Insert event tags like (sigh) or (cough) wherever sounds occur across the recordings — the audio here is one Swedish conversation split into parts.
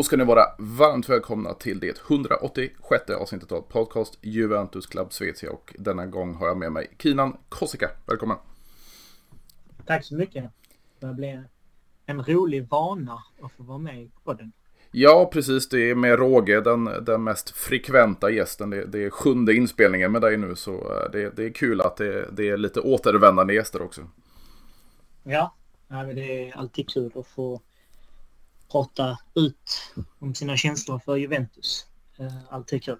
Då ska ni vara varmt välkomna till det 186 avsnittet av podcast Juventus Club Svezia och denna gång har jag med mig Kinan Kossika. Välkommen! Tack så mycket! Det blir en rolig vana att få vara med i podden. Ja, precis. Det är med råge den, den mest frekventa gästen. Det, det är sjunde inspelningen med dig nu, så eh, det, det är kul att det, det är lite återvändande gäster också. Ja, det är alltid kul att få prata ut om sina känslor för Juventus. Eh, alltid kul.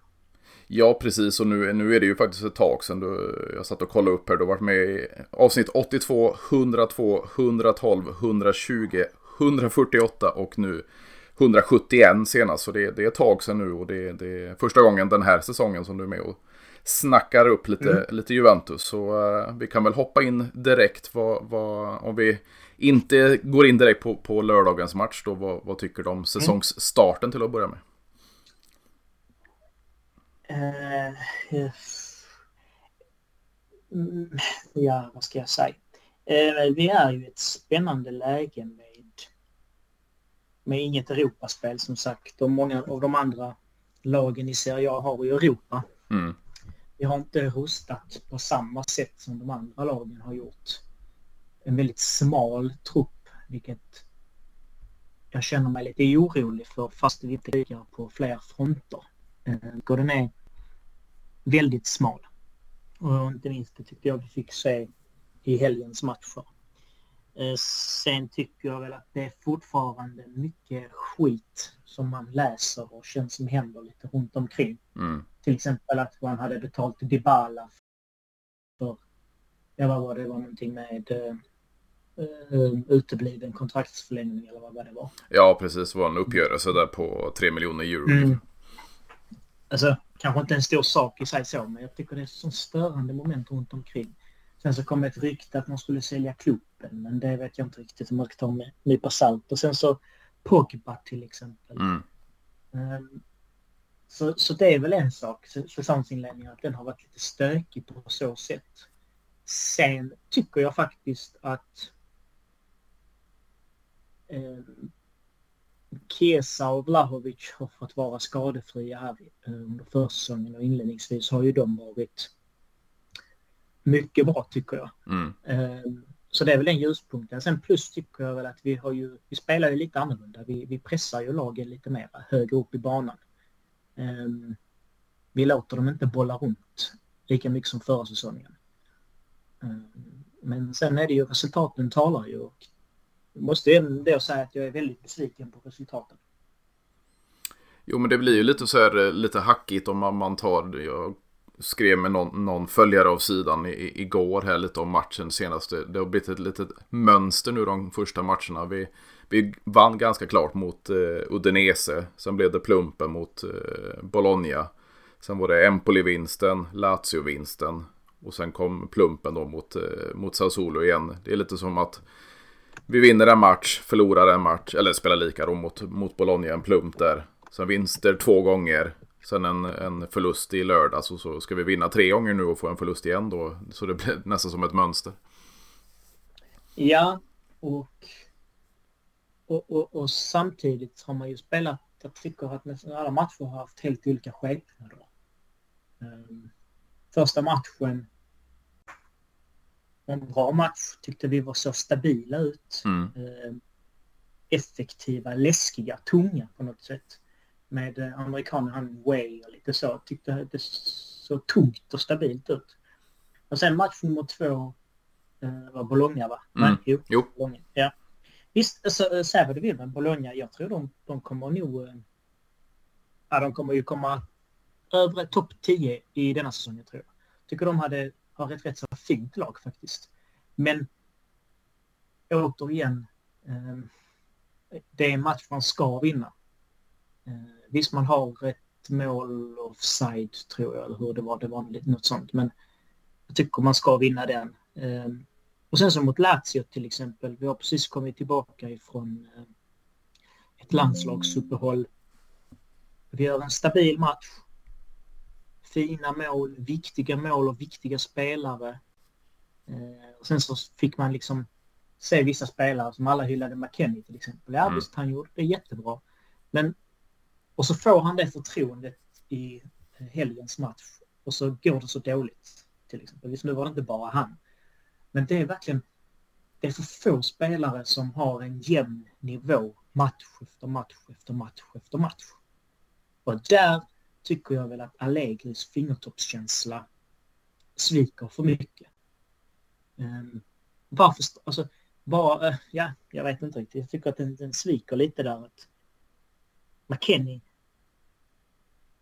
Ja, precis. Och nu, nu är det ju faktiskt ett tag sedan du, jag satt och kollade upp här. Du har varit med i avsnitt 82, 102, 112, 120, 148 och nu 171 senast. Så det, det är ett tag sedan nu och det, det, är första gången den här säsongen som du är med och snackar upp lite, mm. lite Juventus. Så uh, vi kan väl hoppa in direkt. Vad, vad, om vi inte går in direkt på, på lördagens match då, vad, vad tycker du om säsongsstarten mm. till att börja med? Uh, ja, vad ska jag säga? Uh, vi är ju ett spännande läge med, med inget Europaspel som sagt och många av de andra lagen i Serie A har ju Europa. Mm. Vi har inte rustat på samma sätt som de andra lagen har gjort en väldigt smal trupp, vilket jag känner mig lite orolig för fast vi inte ligger på fler fronter. Och den är väldigt smal. Och inte minst det tyckte jag vi fick se i helgens matcher. Eh, sen tycker jag väl att det är fortfarande mycket skit som man läser och känns som händer lite runt omkring. Mm. Till exempel att man hade betalt Dybala för, ja vad var det, det var någonting med eh, utebliven kontraktsförlängning eller vad det var. Ja, precis. Det var en uppgörelse där på 3 miljoner euro. Mm. Alltså, kanske inte en stor sak i sig så, men jag tycker det är ett sånt störande moment runt omkring. Sen så kom ett rykte att man skulle sälja klubben, men det vet jag inte riktigt om man ska ta med nypa salt. Och sen så Pogba till exempel. Mm. Um, så, så det är väl en sak, säsongsinledningen, att den har varit lite stökig på så sätt. Sen tycker jag faktiskt att eh, Kesa och Vlahovic har fått vara skadefria här under försäsongen och inledningsvis har ju de varit mycket bra tycker jag. Mm. Eh, så det är väl en ljuspunkt. Sen plus tycker jag väl att vi har ju, vi spelar ju lite annorlunda. Vi, vi pressar ju lagen lite mer högre upp i banan. Um, vi låter dem inte bolla runt lika mycket som förra säsongen. Um, men sen är det ju resultaten talar ju och måste ändå säga att jag är väldigt besviken på resultaten. Jo, men det blir ju lite så här eh, lite hackigt om man, man tar, jag skrev med någon, någon följare av sidan i, igår här lite om matchen senaste. Det har blivit ett litet mönster nu de första matcherna. Vi, vi vann ganska klart mot eh, Udinese. Sen blev det plumpen mot eh, Bologna. Sen var det Empoli-vinsten, Lazio-vinsten. Och sen kom plumpen då mot, eh, mot Sassuolo igen. Det är lite som att vi vinner en match, förlorar en match, eller spelar lika då mot, mot Bologna, en plump där. Sen vinster två gånger, sen en, en förlust i lördags och så ska vi vinna tre gånger nu och få en förlust igen då. Så det blir nästan som ett mönster. Ja, och, och, och, och samtidigt har man ju spelat, jag tycker att nästan alla matcher har haft helt olika skepnader. Um, första matchen en bra match. Tyckte vi var så stabila ut. Mm. Eh, effektiva, läskiga, tunga på något sätt. Med eh, amerikanen, han Way och lite så. Tyckte det såg tungt och stabilt ut. Och sen match nummer två eh, var Bologna va? Mm. Nej, jo. jo. Bologna. Ja. Visst, alltså, säg vad du vill, men Bologna, jag tror de, de kommer nog... Ja, de kommer ju komma övre topp 10 i denna säsongen tror jag. Tycker de hade har ett rätt så fint lag faktiskt. Men återigen, ehm, det är en match man ska vinna. Ehm, visst, man har ett mål offside tror jag, eller hur det var. Det var något sånt. Men jag tycker man ska vinna den. Ehm, och sen så mot Lazio till exempel. Vi har precis kommit tillbaka ifrån ett landslagsuppehåll. Vi gör en stabil match fina mål, viktiga mål och viktiga spelare. Eh, och sen så fick man liksom se vissa spelare som alla hyllade McKennie till exempel. Ja, mm. visst, han gjorde det jättebra. Men, och så får han det förtroendet i helgens match och så går det så dåligt. Till exempel. Visst, nu var det inte bara han. Men det är verkligen det är för få spelare som har en jämn nivå match efter match efter match efter match. Och där tycker jag väl att Allegris fingertoppskänsla sviker för mycket. Ehm, um, varför, alltså, bara, uh, ja, jag vet inte riktigt. Jag tycker att den, den sviker lite där att McKennie,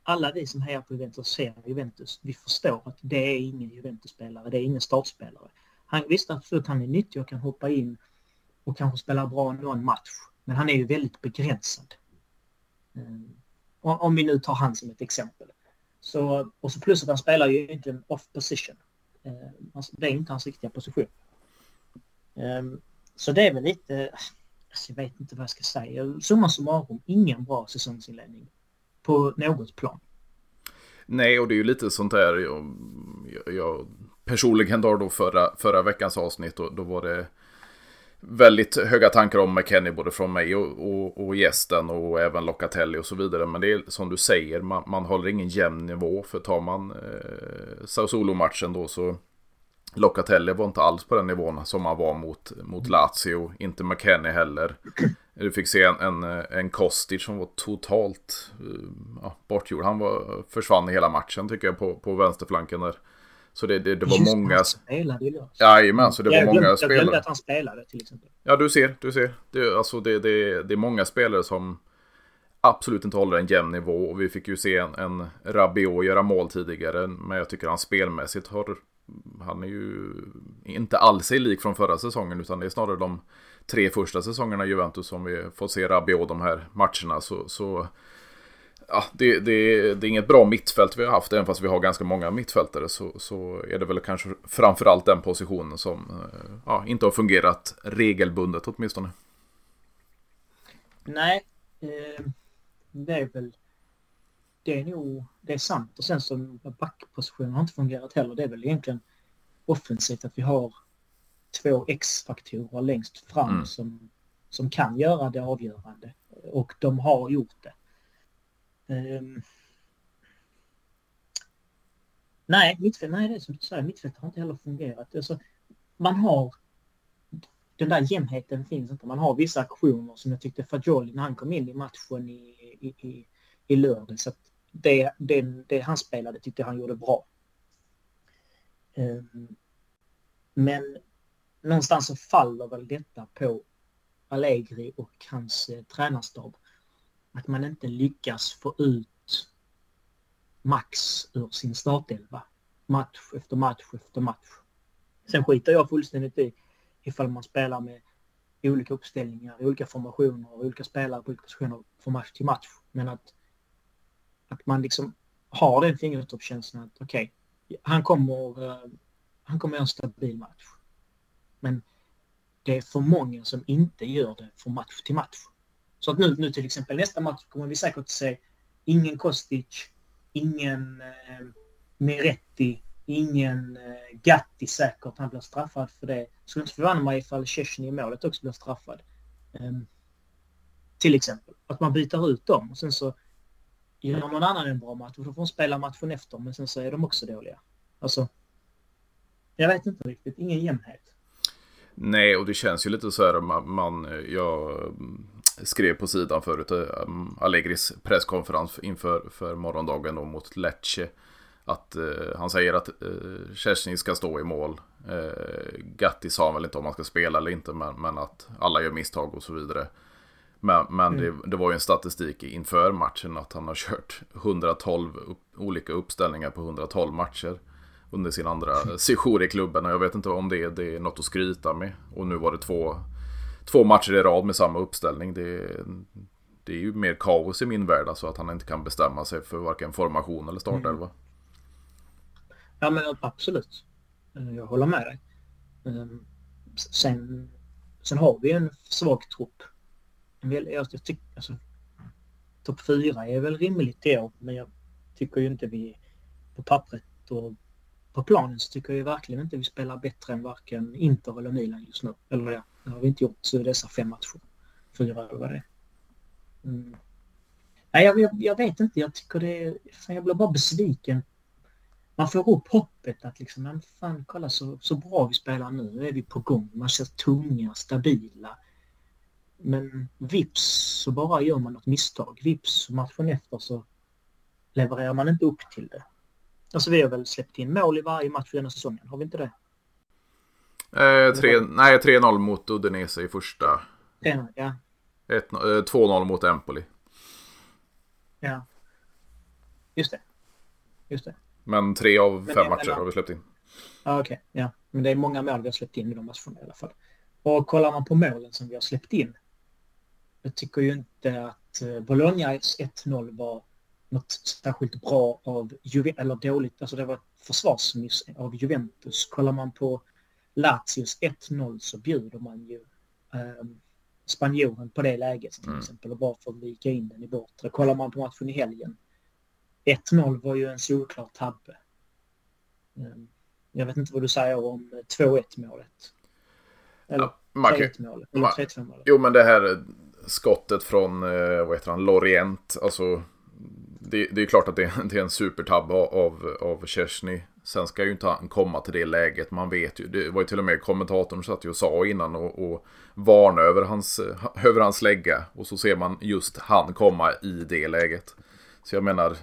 alla vi som hejar på Juventus och ser Juventus, vi förstår att det är ingen Juventus-spelare, det är ingen startspelare. Han, visst, absolut, han är nyttig och kan hoppa in och kanske spela bra någon match. Men han är ju väldigt begränsad. Um, om vi nu tar han som ett exempel. Så, och så plus att han spelar ju inte en off position. Eh, alltså, det är inte hans riktiga position. Ehm, så det är väl lite, alltså jag vet inte vad jag ska säga. Summa summarum, ingen bra säsongsinledning på något plan. Nej, och det är ju lite sånt där jag, jag, jag personligen då förra, förra veckans avsnitt. Då, då var det väldigt höga tankar om McKennie både från mig och, och, och gästen och även Locatelli och så vidare. Men det är som du säger, man, man håller ingen jämn nivå. För tar man eh, Sassuolo-matchen då så Locatelli var inte alls på den nivån som han var mot, mot Lazio. Inte McKennie heller. Du fick se en, en, en Kostic som var totalt eh, ja, bortgjord. Han var, försvann i hela matchen tycker jag på, på vänsterflanken där. Så det, det, det var Just många... spelade ju då. Jajamän, så det jag var glömde, många spelare. Jag glömde att han spelade till exempel. Ja, du ser, du ser. Det, alltså, det, det, det är många spelare som absolut inte håller en jämn nivå. Och vi fick ju se en, en Rabiot göra mål tidigare. Men jag tycker han spelmässigt har... Han är ju inte alls sig lik från förra säsongen. Utan det är snarare de tre första säsongerna i Juventus som vi får se Rabiot de här matcherna. Så, så ja, det, det, det, är inget bra mittfält vi har haft, även fast vi har ganska många mittfältare så, så är det väl kanske framförallt den positionen som eh, ja, inte har fungerat regelbundet åtminstone. Nej, eh, det är väl det är nog det är sant och sen så backpositionen har inte fungerat heller. Det är väl egentligen offensivt att vi har två X-faktorer längst fram mm. som, som kan göra det avgörande och de har gjort det. Um, nej, mittfält, nej, det är som du säger, mittfältet har inte heller fungerat. Alltså, man har den där jämnheten finns inte. Man har vissa aktioner som jag tyckte Fagioli när han kom in i matchen i, i, i, i lördags. Det, det, det han spelade tyckte han gjorde bra. Um, men någonstans så faller väl detta på Allegri och hans eh, tränarstab att man inte lyckas få ut max ur sin startelva. Match efter match efter match. Sen skiter jag fullständigt i ifall man spelar med olika uppställningar, olika formationer och olika spelare på olika positioner från match till match. Men att, att man liksom har den fingertoppskänslan att okej, okay, han kommer uh, han kommer göra en stabil match. Men det är för många som inte gör det från match till match. Så att nu, nu till exempel nästa match kommer vi säkert se ingen Kostic, ingen eh, Meretti, ingen eh, Gatti säkert. Han blir straffad för det. Skulle inte förvåna mig ifall Chesney i målet också blir straffad. Um, till exempel. Att man byter ut dem och sen så gör någon annan en bra match och då får de spela matchen efter men sen så är de också dåliga. Alltså, jag vet inte riktigt. Ingen jämnhet. Nej, och det känns ju lite så här man, man jag skrev på sidan förut, um, Allegris presskonferens inför för morgondagen då mot Lecce. Att uh, han säger att uh, Chesney ska stå i mål. Uh, Gatti sa väl inte om han ska spela eller inte, men, men att alla gör misstag och så vidare. Men, men mm. det, det, var ju en statistik inför matchen att han har kört 112 upp, olika uppställningar på 112 matcher under sin andra (laughs) sejour i klubben. Och jag vet inte om det, det är något att skryta med. Och nu var det två två matcher i rad med samma uppställning. Det, det är ju mer kaos i min värld, alltså att han inte kan bestämma sig för varken formation eller startelva. Mm. Ja, men absolut. Eh, jag håller med dig. Ehm, sen, sen har vi en svag trupp. Jag, jag tycker, alltså, topp fyra är väl rimligt i år, men jag tycker ju inte vi på pappret och på planen så tycker jag verkligen inte vi spelar bättre än varken Inter eller Milan just nu. Eller ja, det har vi inte gjort dessa fem matcher. Fyra eller vad det är. Mm. Nej, jag, jag, jag, vet inte. Jag tycker det... Fan, jag blir bara besviken. Man får upp hoppet att liksom, men fan kolla så, så bra vi spelar nu. Nu är vi på gång. Man ser tunga, stabila. Men vips så bara gör man något misstag. Vips matchen efter så levererar man inte upp till det. Alltså vi har väl släppt in mål i varje match denna säsongen, har vi inte det? Eh, tre, nej, 3-0 mot Udinese i första. 3 ja. 2-0 eh, mot Empoli. Ja. Just det. Just det. Men tre av fem det, matcher har vi släppt in. Ja, okej. Okay. Ja. Men det är många mål vi har släppt in i de matcherna i alla fall. Och kollar man på målen som vi har släppt in. Jag tycker ju inte att eh, Bolognas 1-0 var något särskilt bra av Juventus, eller dåligt, alltså det var ett försvarsmiss av Juventus. Kollar man på Lazios 1-0 så bjuder man ju eh, spanjoren på det läget till mm. exempel och bara att vika in den i bortre. Kollar man på matchen i helgen 1-0 var ju en solklar tabbe. Um, jag vet inte vad du säger om 2-1 målet. Eller ja, 3-1 målet. Eller 3-2 målet. Jo men det här skottet från, eh, vad heter han, Lorient. Alltså det, det är klart att det, det är en supertabb av, av Kersny. Sen ska ju inte han komma till det läget. Man vet ju. Det var ju till och med kommentatorn satt ju och sa innan och, och varna över hans, över hans lägga. Och så ser man just han komma i det läget. Så jag menar,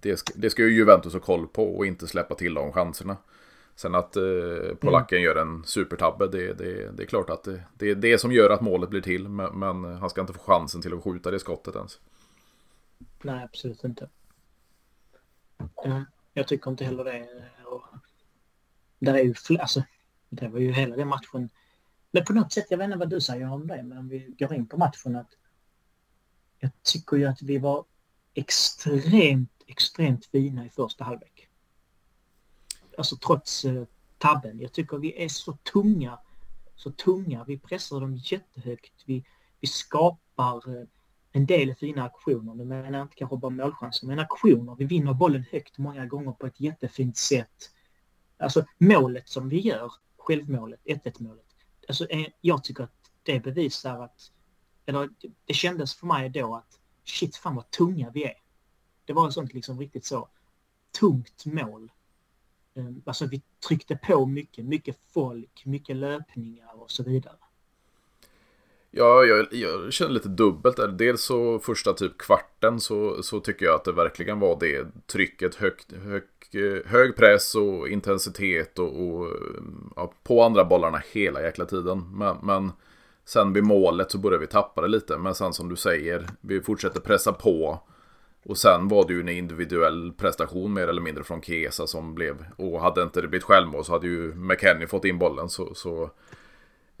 det ska, det ska ju Juventus ha koll på och inte släppa till de chanserna. Sen att eh, polacken mm. gör en supertabbe, det, det, det är klart att det, det är det som gör att målet blir till. Men, men han ska inte få chansen till att skjuta det skottet ens. Nej, absolut inte. Jag tycker inte heller det. Och där är ju fler, alltså, det var ju hela den matchen. Men på något sätt, jag vet inte vad du säger om det, men om vi går in på matchen att jag tycker ju att vi var extremt, extremt fina i första halvlek. Alltså trots eh, tabben. Jag tycker vi är så tunga, så tunga. Vi pressar dem jättehögt. Vi, vi skapar eh, en del fina aktioner. Nu menar jag inte kanske bara målchanser, men aktioner. Vi vinner bollen högt många gånger på ett jättefint sätt. Alltså målet som vi gör, självmålet, 1-1 målet. Alltså eh, jag tycker att det bevisar att, eller det kändes för mig då att shit fan vad tunga vi är. Det var ett sånt liksom riktigt så tungt mål. Eh, alltså vi tryckte på mycket, mycket folk, mycket löpningar och så vidare. Ja, jag, jag känner lite dubbelt där. Dels så första typ kvarten så, så tycker jag att det verkligen var det trycket, hög, hög, hög press och intensitet och, och ja, på andra bollarna hela jäkla tiden. Men, men sen vid målet så började vi tappa det lite. Men sen som du säger, vi fortsätter pressa på. Och sen var det ju en individuell prestation mer eller mindre från Kesa som blev, och hade inte det blivit självmål så hade ju McKennie fått in bollen så, så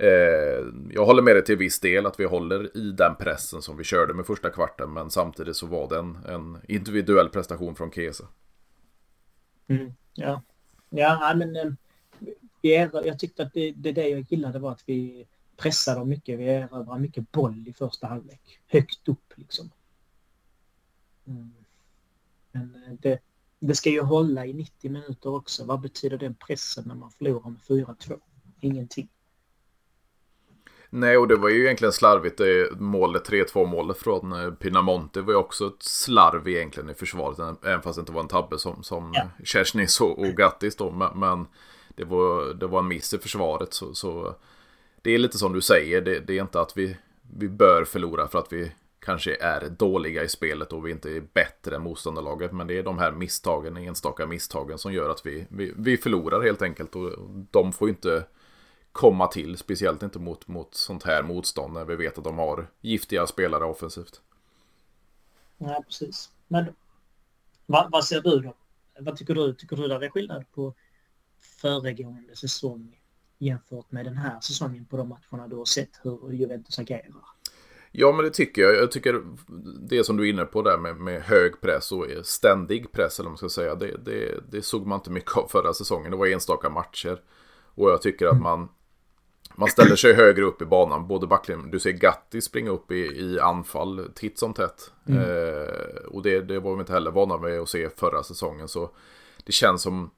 Eh, jag håller med dig till viss del att vi håller i den pressen som vi körde med första kvarten. Men samtidigt så var det en, en individuell prestation från Kesa. Mm, ja. ja, men eh, jag tyckte att det, det, det jag gillade var att vi pressade dem mycket. Vi erövrade mycket boll i första halvlek. Högt upp liksom. Mm. Men eh, det, det ska ju hålla i 90 minuter också. Vad betyder den pressen när man förlorar med 4-2? Ingenting. Nej, och det var ju egentligen slarvigt. Det målet, 3-2 målet från eh, Pinamonte var ju också ett slarv egentligen i försvaret. Även fast det inte var en tabbe som, som ja. Kersnis och, och Gattis då. Men, men, det, var, det var en miss i försvaret. Så, så det är lite som du säger. Det, det, är inte att vi, vi bör förlora för att vi kanske är dåliga i spelet och vi inte är bättre än motståndarlaget. Men det är de här misstagen, enstaka misstagen som gör att vi, vi, vi förlorar helt enkelt. Och de får inte komma till. Speciellt inte mot, mot sånt här motstånd när vi vet att de har giftiga spelare offensivt. Nej, precis. Men vad, vad ser du då? Vad tycker du? Tycker du det är skillnad på föregående säsong jämfört med den här säsongen på de matcherna du har sett hur Juventus agerar? Ja, men det tycker jag. Jag tycker det som du är inne på där med, med hög press och ständig press, eller vad man ska säga, det, det, det såg man inte mycket av förra säsongen. Det var enstaka matcher. Och jag tycker att man man ställer sig högre upp i banan, både backlinjen. Du ser Gatti springa upp i, i anfall titt som tätt. Mm. Eh, och det, det var vi inte heller vana med att se förra säsongen. Så det känns som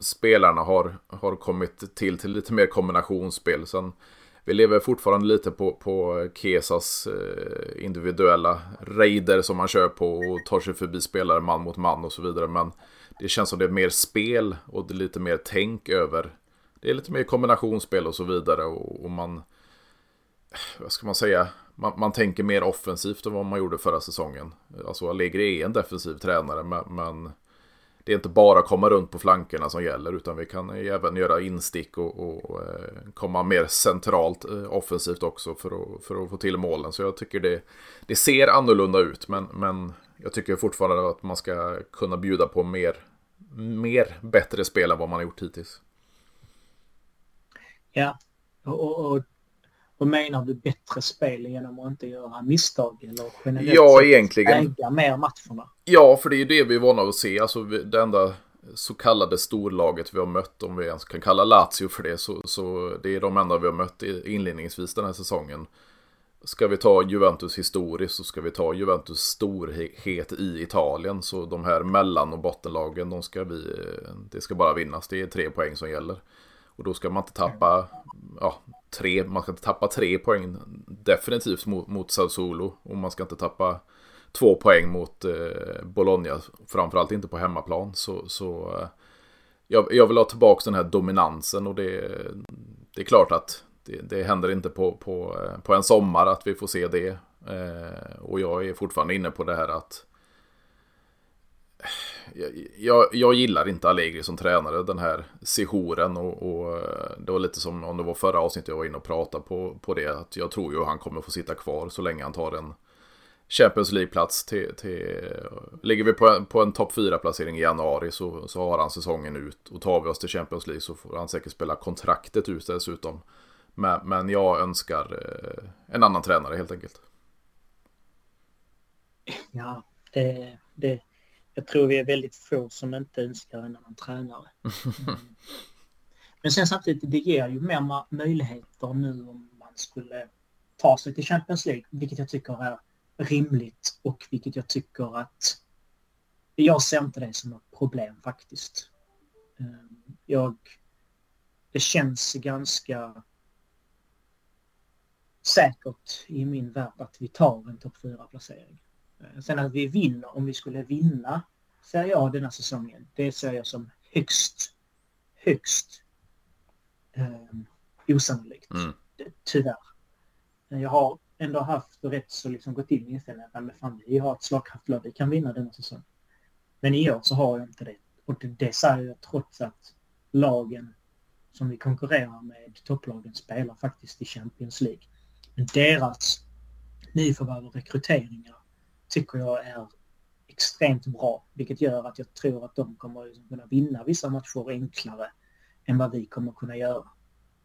spelarna har, har kommit till till lite mer kombinationsspel. Sen vi lever fortfarande lite på, på Kesas eh, individuella raider som man kör på och tar sig förbi spelare man mot man och så vidare. Men det känns som det är mer spel och det är lite mer tänk över. Det är lite mer kombinationsspel och så vidare och, och man, vad ska man säga, man, man, tänker mer offensivt än vad man gjorde förra säsongen. Alltså Allegri är en defensiv tränare men, men det är inte bara att komma runt på flankerna som gäller utan vi kan även göra instick och, och eh, komma mer centralt eh, offensivt också för att, för att få till målen. Så jag tycker det, det ser annorlunda ut men, men jag tycker fortfarande att man ska kunna bjuda på mer, mer bättre spel än vad man har gjort hittills. Ja, och, och vad menar du bättre spel genom att inte göra misstag eller generellt ja, egentligen. äga mer matcherna? Ja, för det är ju det vi är vana att se. Alltså det enda så kallade storlaget vi har mött, om vi ens kan kalla Lazio för det, så, så det är de enda vi har mött inledningsvis den här säsongen. Ska vi ta Juventus historiskt så ska vi ta Juventus storhet i Italien. Så de här mellan och bottenlagen, de ska vi, det ska bara vinnas. Det är tre poäng som gäller. Och då ska man inte tappa, ja, tre, man ska inte tappa tre poäng definitivt mot, mot Sassuolo. Och man ska inte tappa två poäng mot eh, Bologna. Framförallt inte på hemmaplan. Så, så eh, jag, jag, vill ha tillbaka den här dominansen och det, det är klart att det, det händer inte på, på, eh, på en sommar att vi får se det. Eh, och jag är fortfarande inne på det här att jag, jag, gillar inte Allegri som tränare, den här sejoren och, och, eh, det var lite som om det var förra avsnittet jag var inne och pratade på, på det. Att jag tror ju han kommer få sitta kvar så länge han tar en Champions League-plats till, till... Ligger vi på en, på en topp 4-placering i januari så, så har han säsongen ut. Och tar vi oss till Champions League så får han säkert spela kontraktet ut dessutom. Men, men jag önskar eh, en annan tränare helt enkelt. Ja, det, det, jag tror vi är väldigt få som inte önskar en annan tränare. Mm. (laughs) Men sen samtidigt, det ger ju mer möjligheter nu om man skulle ta sig till Champions League, vilket jag tycker är rimligt och vilket jag tycker att jag ser inte det som något problem faktiskt. Ehm, jag, det känns ganska säkert i min värld att vi tar en topp 4-placering. Eh, sen att vi vinner, om vi skulle vinna Serie A denna säsongen, det ser jag som högst, högst eh, osannolikt. Mm. Tyvärr. Jag har ändå haft rätt så liksom gått in i inställningen att men fan, vi har ett slagkraftigt lag, vi kan vinna denna säsong. Men i år så har jag inte det. Och det, det säger jag trots att lagen som vi konkurrerar med, topplagen, spelar faktiskt i Champions League. Men deras nyförvärv och rekryteringar tycker jag är extremt bra, vilket gör att jag tror att de kommer liksom kunna vinna vissa matcher enklare än vad vi kommer kunna göra.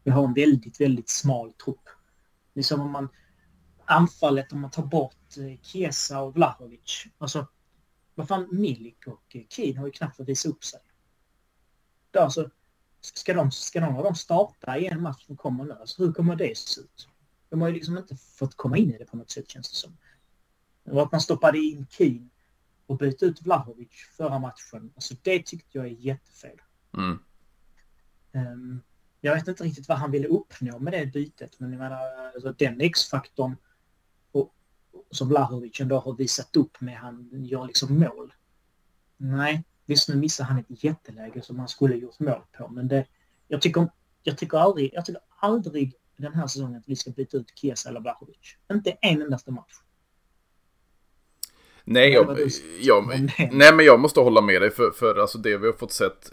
Vi har en väldigt, väldigt smal trupp. Det är som om man anfallet, om man tar bort eh, Kiesa och Vlahovic. Alltså, vad fan, Milik och eh, Keen har ju knappt fått visa upp sig. Alltså, ska, de, ska någon av dem starta i en match som kommer nu? Alltså, hur kommer det se ut? De har ju liksom inte fått komma in i det på något sätt känns det som. Och att man stoppade in Keen och bytte ut Vlahovic förra matchen. Alltså det tyckte jag är jättefel. Mm. Um, jag vet inte riktigt vad han ville uppnå med det bytet, men jag menar, alltså den X-faktorn som Vlahovic ändå har visat upp med han gör liksom mål. Nej, visst nu missar han ett jätteläge som han skulle gjort mål på, men det, jag tycker, jag tycker aldrig, jag tycker aldrig den här säsongen att vi ska byta ut Kiesa eller Vlahovic. Inte en endaste match. Nej, jag, jag, (laughs) nej, men jag måste hålla med dig för, för alltså det vi har fått sett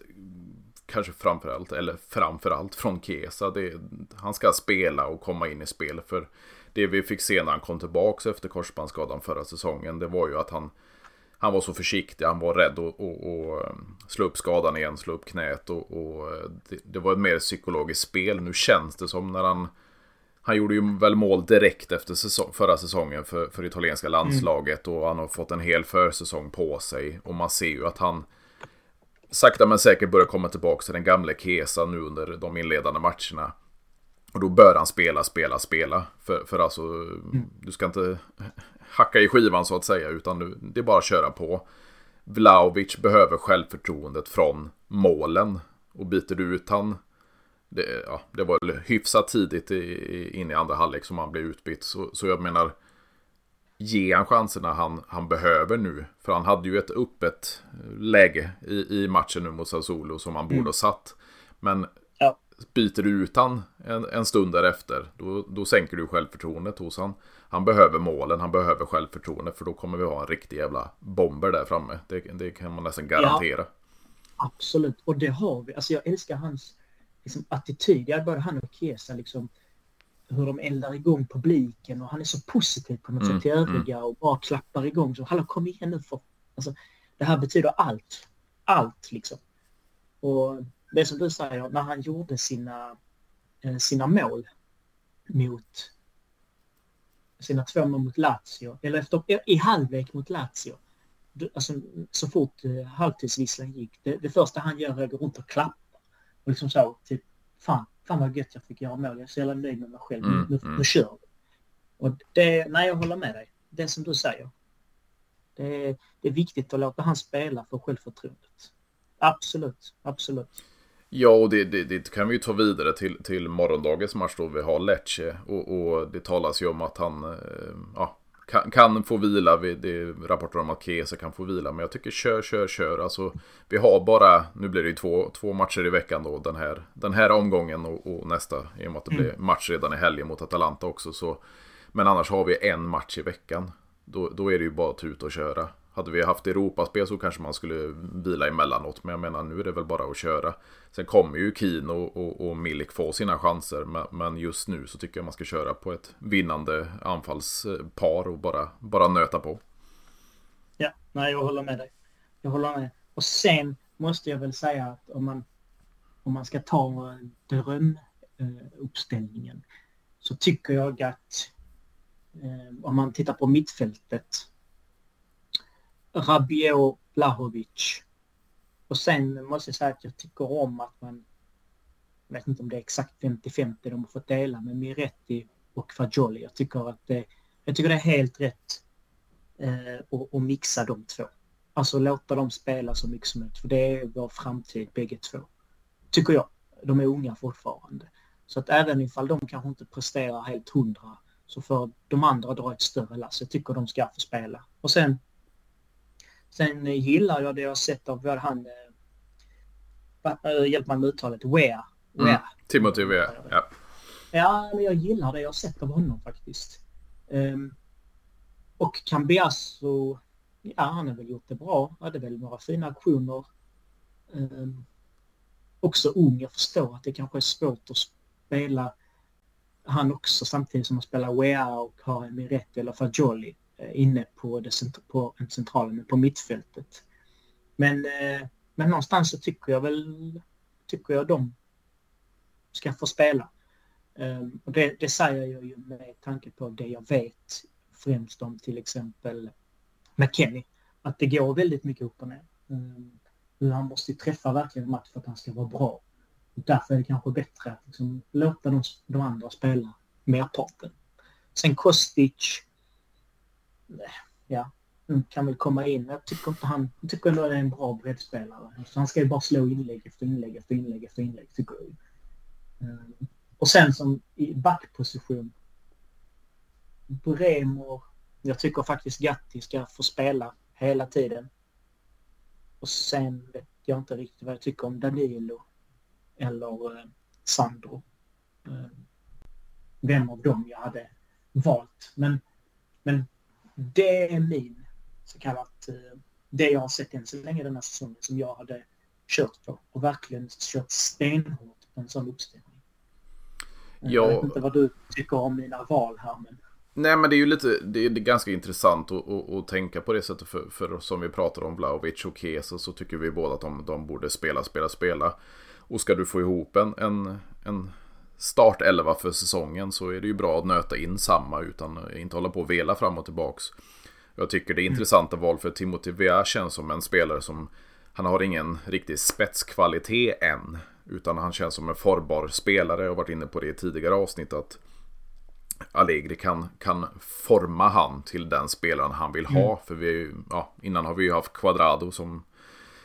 kanske framförallt, eller framförallt från Kesa. Det, han ska spela och komma in i spel. För det vi fick se när han kom tillbaka efter korsbandsskadan förra säsongen, det var ju att han, han var så försiktig, han var rädd att eh, slå upp skadan igen, slå upp knät och, och eh, det, det, var ett mer psykologiskt spel. Nu känns det som när han han gjorde ju väl mål direkt efter säsong, förra säsongen för, för italienska mm. landslaget mm. och han har fått en hel försäsong på sig. Och man ser ju att han sakta men säkert börjar komma tillbaka till den gamla Kesa nu under de inledande matcherna. Och då bör han spela, spela, spela. För, för alltså, mm. du ska inte hacka i skivan så att säga, utan du, det är bara att köra på. Vlaovic behöver självförtroendet från målen. Och byter du ut han det, ja, det var hyfsat tidigt i, in i andra halvlek som han blev utbytt. Så, så jag menar, ge han chanserna han, han behöver nu. För han hade ju ett öppet läge i, i matchen nu mot Sassuolo som han borde mm. ha satt. Men ja. byter du ut han en, en stund därefter, då, då sänker du självförtroendet hos han. Han behöver målen, han behöver självförtroende för då kommer vi ha en riktig jävla bomber där framme. Det, det kan man nästan garantera. Ja, absolut, och det har vi. Alltså jag älskar hans liksom, attityd. Jag både han och Chiesa liksom hur de eldar igång publiken och han är så positiv på något mm, sätt till mm. övriga mm. och bara klappar igång. Så hallå kom igen nu för... Alltså, det här betyder allt. Allt liksom. Och det som du säger, när han gjorde sina, eh, sina mål mot sina två mål mot Lazio, eller efter, i halvlek mot Lazio. Alltså, så fort eh, halvtidsvisslan gick, det, det första han gör är att gå runt och klappa. Och liksom så, typ, fan, fan vad gött jag fick göra mål. Jag är så jävla nöjd med mig själv. Mm, nu, mm. nu kör vi. Och det, nej, jag håller med dig. Det som du säger. Det är, det är viktigt att låta han spela för självförtroendet. Absolut, absolut. Ja, och det, det, det, kan vi ju ta vidare till, till morgondagens match då vi har Lecce. Och, och det talas ju om att han, eh, ja, kan, kan få vila. Det är rapporter om att Kesa kan få vila. Men jag tycker kör, kör, kör. Alltså, vi har bara, nu blir det ju två, två matcher i veckan då. Den här, den här omgången och, och nästa. I och med att det blir match redan i helgen mot Atalanta också. Så, men annars har vi en match i veckan. Då, då är det ju bara att ut och köra. Hade vi haft Europaspel så kanske man skulle vila emellanåt. Men jag menar nu är det väl bara att köra. Sen kommer ju Kino och, och Milik få sina chanser. Men, men, just nu så tycker jag man ska köra på ett vinnande anfallspar och bara, bara nöta på. Ja, nej jag håller med dig. Jag håller med. Och sen måste jag väl säga att om man, om man ska ta drömuppställningen så tycker jag att eh, om man tittar på mittfältet Rabiot, Blahovic. Och sen måste jag säga att jag tycker om att man, jag vet inte om det är exakt 50-50 de har fått dela, med Miretti och Fagioli. Jag tycker att det, jag tycker det är helt rätt eh, att, att mixa de två. Alltså låta dem spela så mycket som möjligt, för det är vår framtid bägge två. Tycker jag. De är unga fortfarande. Så att även ifall de kanske inte presterar helt hundra så får de andra dra ett större lass. Jag tycker de ska få spela. Och sen Sen gillar jag det jag sett av både han, äh, hjälp mig med uttalet, Wea. Wea. Mm. Timothy Wea, ja. Ja, men jag gillar det jag sett av honom faktiskt. Um, och Cambiasso, ja han har väl gjort det bra. Hade väl några fina aktioner. Um, också ung, jag förstår att det kanske är svårt att spela han också samtidigt som man spelar Wea och har Miretti eller Fagioli. Eh, inne på, det, på en central, på mittfältet. Men, eh, men någonstans så tycker jag väl, tycker jag de ska få spela. Ehm, och det, det säger jag ju med tanke på det jag vet främst om till exempel McKennie. Att det går väldigt mycket upp och ner. Ehm, hur han måste träffa verkligen match för att han ska vara bra. Och därför är det kanske bättre att liksom låta de, de andra spela merparten. Sen Kostic ja, mm, kan väl komma in. Jag tycker inte han, jag tycker ändå att det är en bra breddspelare. Så han ska ju bara slå inlägg efter inlägg efter inlägg efter inlägg, tycker jag. Eh, och sen som i backposition. Bremer. Jag tycker faktiskt Gatti ska få spela hela tiden. Och sen vet jag inte riktigt vad jag tycker om Danilo eller eh, Sandro. Eh, vem av dem jag hade valt. Men, men det är min så kallat, eh, det jag har sett än så länge den här säsongen som jag hade kört på och verkligen kört stenhårt på en sån uppställning. Ja. Jag vet inte vad du tycker om mina val här men... Nej men det är ju lite, det är ganska intressant att, att, att tänka på det sättet för, för som vi pratar om Vlahovic och Kesa så tycker vi båda att de, de borde spela, spela, spela. Och ska du få ihop en, en, en startelva för säsongen så är det ju bra att nöta in samma utan inte hålla på och vela fram och tillbaks. Jag tycker det är intressanta val för Timothy Vea känns som en spelare som han har ingen riktig spetskvalitet än. Utan han känns som en formbar spelare. Jag har varit inne på det i tidigare avsnitt att Allegri kan, kan forma han till den spelaren han vill ha. Mm. För vi, ja, innan har vi ju haft Quadrado som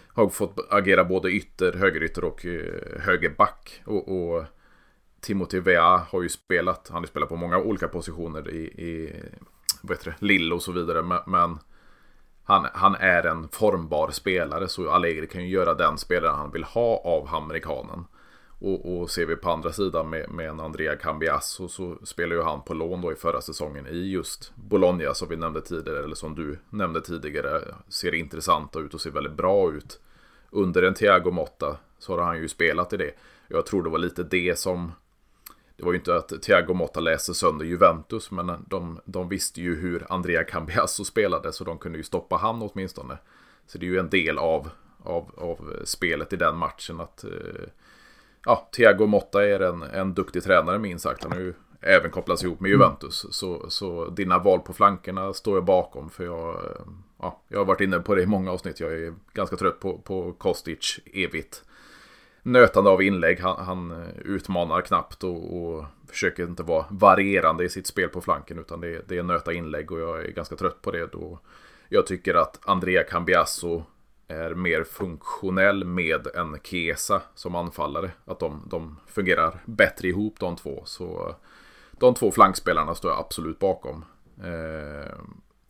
har fått agera både ytter, högerytter och eh, högerback. Och, och Timothy Vea har ju spelat, han har spelat på många olika positioner i, i vad heter det, Lille och så vidare. Men, men han, han, är en formbar spelare så Allegri kan ju göra den spelaren han vill ha av amerikanen. Och, och ser vi på andra sidan med, med en Andrea Cambiasso så spelar ju han på lån då i förra säsongen i just Bologna som vi nämnde tidigare, eller som du nämnde tidigare. Ser intressanta ut och ser väldigt bra ut. Under en Thiago Motta så har han ju spelat i det. Jag tror det var lite det som det var ju inte att Thiago Motta läste sönder Juventus, men de, de visste ju hur Andrea Cambiasso spelade, så de kunde ju stoppa han åtminstone. Så det är ju en del av, av, av spelet i den matchen att eh, ja, Thiago Motta är en, en duktig tränare minst sagt. Han har ju även kopplats ihop med Juventus. Mm. Så, så dina val på flankerna står jag bakom. För jag, ja, jag har varit inne på det i många avsnitt. Jag är ganska trött på, på Kostic evigt. Nötande av inlägg. Han, han eh, utmanar knappt och, och, försöker inte vara varierande i sitt spel på flanken. Utan det, det är nöta inlägg och jag är ganska trött på det. Då jag tycker att Andrea Cambiasso är mer funktionell med en Kesa som anfallare. Att de, de fungerar bättre ihop de två. Så de två flankspelarna står jag absolut bakom. Eh,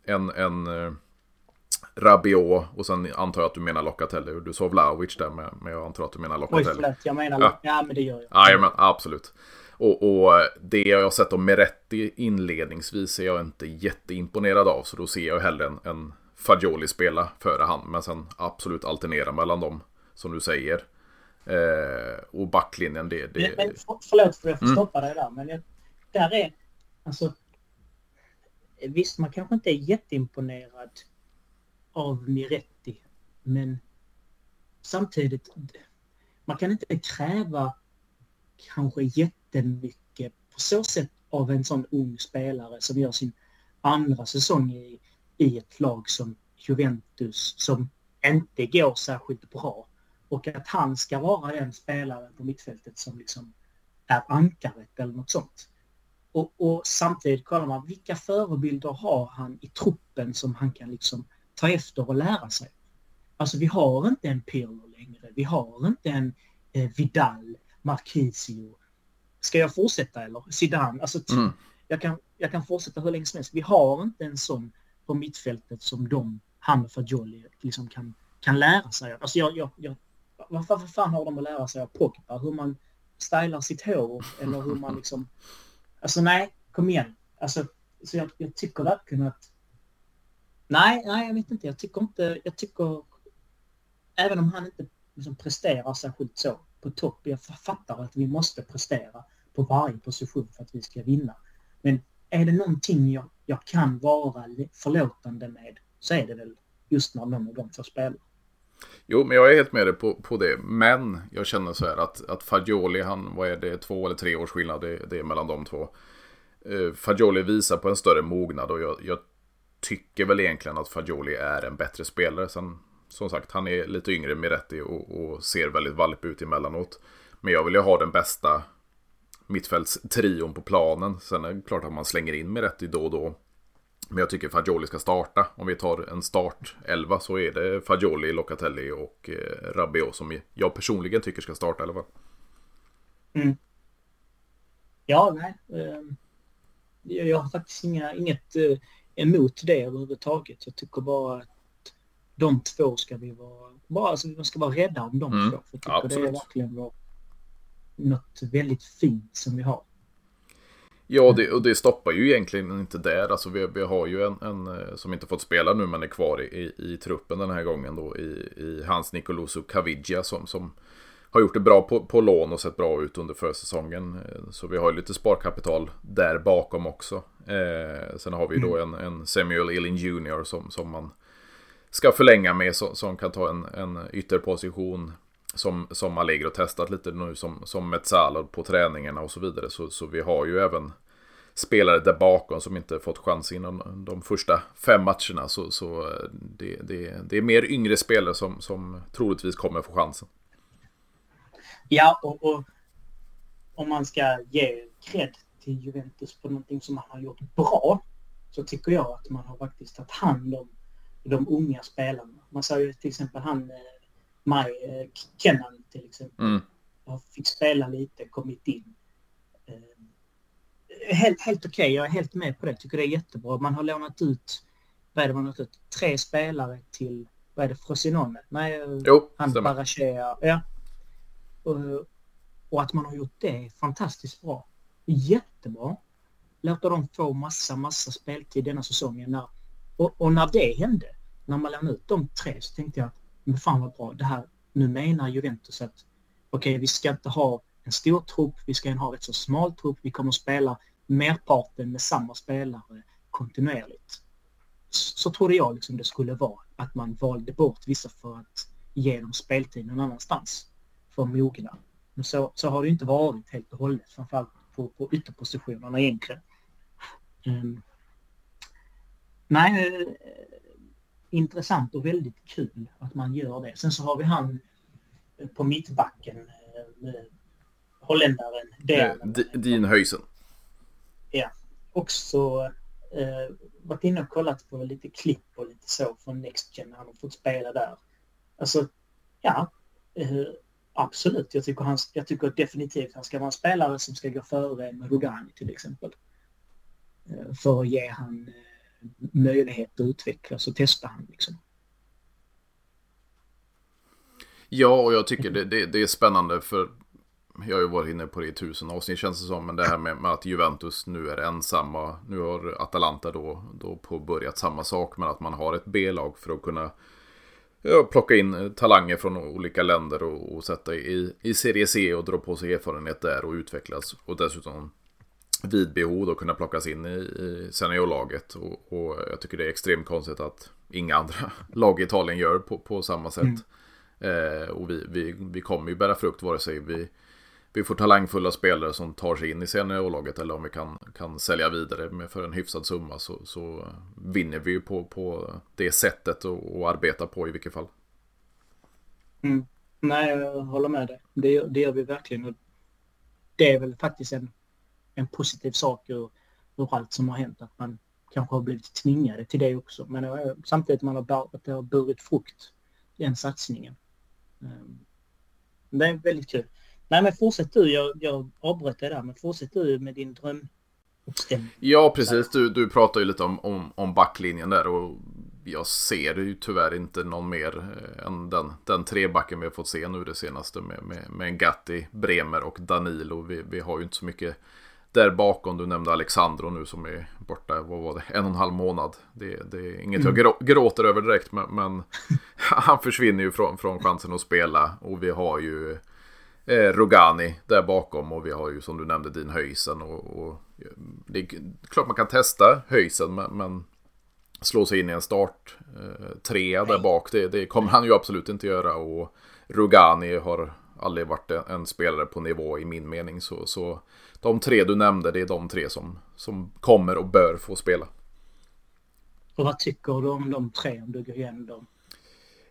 en en eh, Rabiot och sen antar jag att du menar Locatelli. Du sa Vlahovic där men jag antar att du menar Locatelli. Oj, förlåt. Jag menar ja. ja, men det gör jag. Ja, men, absolut. Och, och, det jag har sett om Meretti inledningsvis är jag inte jätteimponerad av. Så då ser jag hellre en, en Fagioli spela före han. Men sen absolut alternera mellan dem. Som du säger. Eh, och backlinjen det... det... Men, men, förlåt för jag får mm. stoppa dig där. Men jag, där är... Alltså... Visst, man kanske inte är jätteimponerad av Miretti. Men samtidigt, man kan inte kräva kanske jättemycket på så sätt av en sån ung spelare som gör sin andra säsong i i ett lag som Juventus som inte går särskilt bra. Och att han ska vara den spelare på mittfältet som liksom är ankaret eller något sånt. Och, och, samtidigt kollar man vilka förebilder har han i truppen som han kan liksom ta efter och lära sig. Alltså vi har inte en Pirlo längre. Vi har inte en eh, Vidal, Marquisio. Ska jag fortsätta eller? Zidane. Alltså, mm. jag, kan, jag kan fortsätta hur länge som helst. Vi har inte en sån på mittfältet som de, han och Fagioli, liksom kan, kan lära sig. Alltså jag, jag, jag, vad, vad fan har de att lära sig av Pogba? Hur man stylar sitt hår eller hur man liksom... (laughs) Alltså nej, kom igen. Alltså, så jag, jag tycker verkligen att... Nej, nej, jag vet inte. Jag tycker inte... Jag tycker... Även om han inte liksom presterar särskilt så på topp. Jag fattar att vi måste prestera på varje position för att vi ska vinna. Men är det någonting jag, jag kan vara förlåtande med så är det väl just när någon av dem får spela. Jo, men jag är helt med dig på, på det. Men jag känner så här att, att Fagioli, han, vad är det, två eller tre års skillnad det, det är mellan de två. Eh, Fagioli visar på en större mognad och jag, jag, tycker väl egentligen att Fagioli är en bättre spelare. Sen, som sagt, han är lite yngre med rätt och, och ser väldigt valp ut emellanåt. Men jag vill ju ha den bästa mittfältstrion på planen. Sen är det klart att man slänger in Miretti då och då. Men jag tycker Fagioli ska starta. Om vi tar en start 11 så är det Fagioli, Locatelli och eh, Rabiot som jag personligen tycker ska starta i alla fall. Mm. Ja, nej. Eh, jag har faktiskt inga, inget eh, emot det överhuvudtaget. Jag tycker bara att de två ska vi vara, bara, alltså, vi ska vara rädda om de mm. två. För jag tycker Absolut. det är verkligen vår något väldigt fint som vi har. Ja, det, och det stoppar ju egentligen inte där. Alltså vi, vi har ju en, en, eh, som inte fått spela nu men är kvar i, i, i truppen den här gången då i, i Hans Nicolosu Caviglia som, som har gjort det bra på, på lån och sett bra ut under försäsongen. Eh, så vi har ju lite sparkapital där bakom också. Eh, sen har vi då mm. en, en Samuel Illin Jr som, som man ska förlänga med som, som kan ta en, en ytterposition som, som Allegro testat lite nu som, som Metzala på träningarna och så vidare. Så, så vi har ju även spelare där bakom som inte fått chans inom de första fem matcherna. Så, så eh, det, det, det är mer yngre spelare som, som troligtvis kommer få chansen. Ja, och, och om man ska ge cred till Juventus på någonting som man har gjort bra så tycker jag att man har faktiskt tagit hand om de unga spelarna. Man sa ju till exempel han eh, Maj eh, Kennan till exempel. Mm. Jag fick spela lite, kommit in. helt, helt okej. Okay. Jag är helt med på det. Tycker det är jättebra. Man har lånat ut, vad är det man har ut? Tre spelare till, vad är det, Frosinone? Nej, jo, han Barachea. Ja. Och, och att man har gjort det fantastiskt bra. Jättebra. Låta dem få massa, massa speltid denna säsongen. När, och, och när det hände, när man lämnade ut de tre så tänkte jag, men fan vad bra, det här, nu menar Juventus att okej, okay, vi ska inte ha en stor trupp, vi ska ha ett så smal trupp, vi kommer att spela merparten med samma spelare kontinuerligt. Så trodde jag liksom det skulle vara, att man valde bort vissa för att ge dem speltid någon annanstans för att mogna. Men så, så har det inte varit helt och hållet, framförallt på, på ytterpositionerna egentligen. Um, nej, eh, intressant och väldigt kul att man gör det. Sen så har vi han på mittbacken, eh, holländaren. Din Höjsen. Ja, också eh, varit inne och kollat på lite klipp och lite så från Next Gen. Han har fått spela där. Alltså, ja, eh, absolut. Jag tycker, han, jag tycker definitivt han ska vara en spelare som ska gå före med Rugani till exempel. Eh, för att ge han eh, möjlighet att utvecklas och testa han liksom. Ja, och jag tycker det, det, det, är spännande för jag har ju varit inne på det i tusen avsnitt känns det som. Men det här med, med att Juventus nu är ensamma. Nu har Atalanta då, då påbörjat samma sak. Men att man har ett B-lag för att kunna plocka in talanger från olika länder och, och sätta i, i Serie C och dra på sig erfarenhet där och utvecklas. Och dessutom vid behov då kunna plockas in i, i seniorlaget. Och, och jag tycker det är extremt konstigt att inga andra (laughs) lag i Italien gör på, på samma sätt. Mm. Eh, och vi, vi, vi kommer ju bära frukt vare sig vi vi får talangfulla spelare som tar sig in i seniorlaget eller om vi kan, kan sälja vidare med för en hyfsad summa så, så vinner vi ju på, på det sättet att arbeta på i vilket fall. Mm. Nej, jag håller med dig. Det, det gör vi verkligen. Och det är väl faktiskt en, en positiv sak ur, ur allt som har hänt. Att man kanske har blivit tvingade till det också. Men samtidigt man har, att det har burit frukt, den satsningen. Ehm, det är väldigt kul. Nej, men fortsätt du. Jag, jag avbröt dig där, men fortsätt du med din drömuppställning. Ja, precis. Du, du pratar ju lite om, om, om backlinjen där och jag ser ju tyvärr inte någon mer eh, än den, den trebacken vi har fått se nu det senaste med, med, med Gatti, Bremer och Danilo. Vi, vi har ju inte så mycket där bakom. Du nämnde Alexandro nu som är borta, vad var det, en och en halv månad. Det, det är inget mm. jag gråter över direkt, men, men (laughs) han försvinner ju från, från chansen att spela. Och vi har ju eh, Rogani där bakom och vi har ju som du nämnde din Höjsen och, och det är klart man kan testa Höjsen men, men slå sig in i en start eh, trea där bak det, det, kommer han ju absolut inte göra och Rogani har aldrig varit en, en, spelare på nivå i min mening så, så de tre du nämnde det är de tre som, som kommer och bör få spela. Och vad tycker du om de tre om du går igenom dem?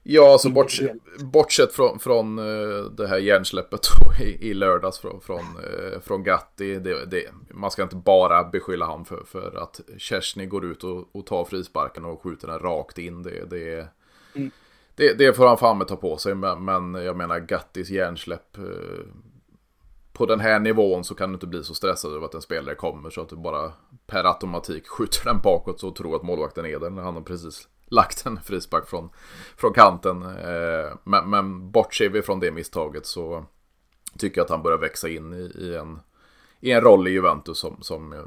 Ja, alltså bortsett, bortsett från, från uh, det här hjärnsläppet (laughs) i, i lördags från, från, uh, från Gatti. Det, det, man ska inte bara beskylla honom för, för att Kersny går ut och, och tar frisparken och skjuter den rakt in. Det, det, mm. det, det får han fan med ta på sig. Men, men jag menar Gattis hjärnsläpp. Uh, på den här nivån så kan du inte bli så stressad över att en spelare kommer så att du bara per automatik skjuter den bakåt och tror att målvakten är där när han har precis lagt en frispark från, från kanten. Eh, men, men bortser vi från det misstaget så tycker jag att han börjar växa in i, i en, i en roll i Juventus som, som eh,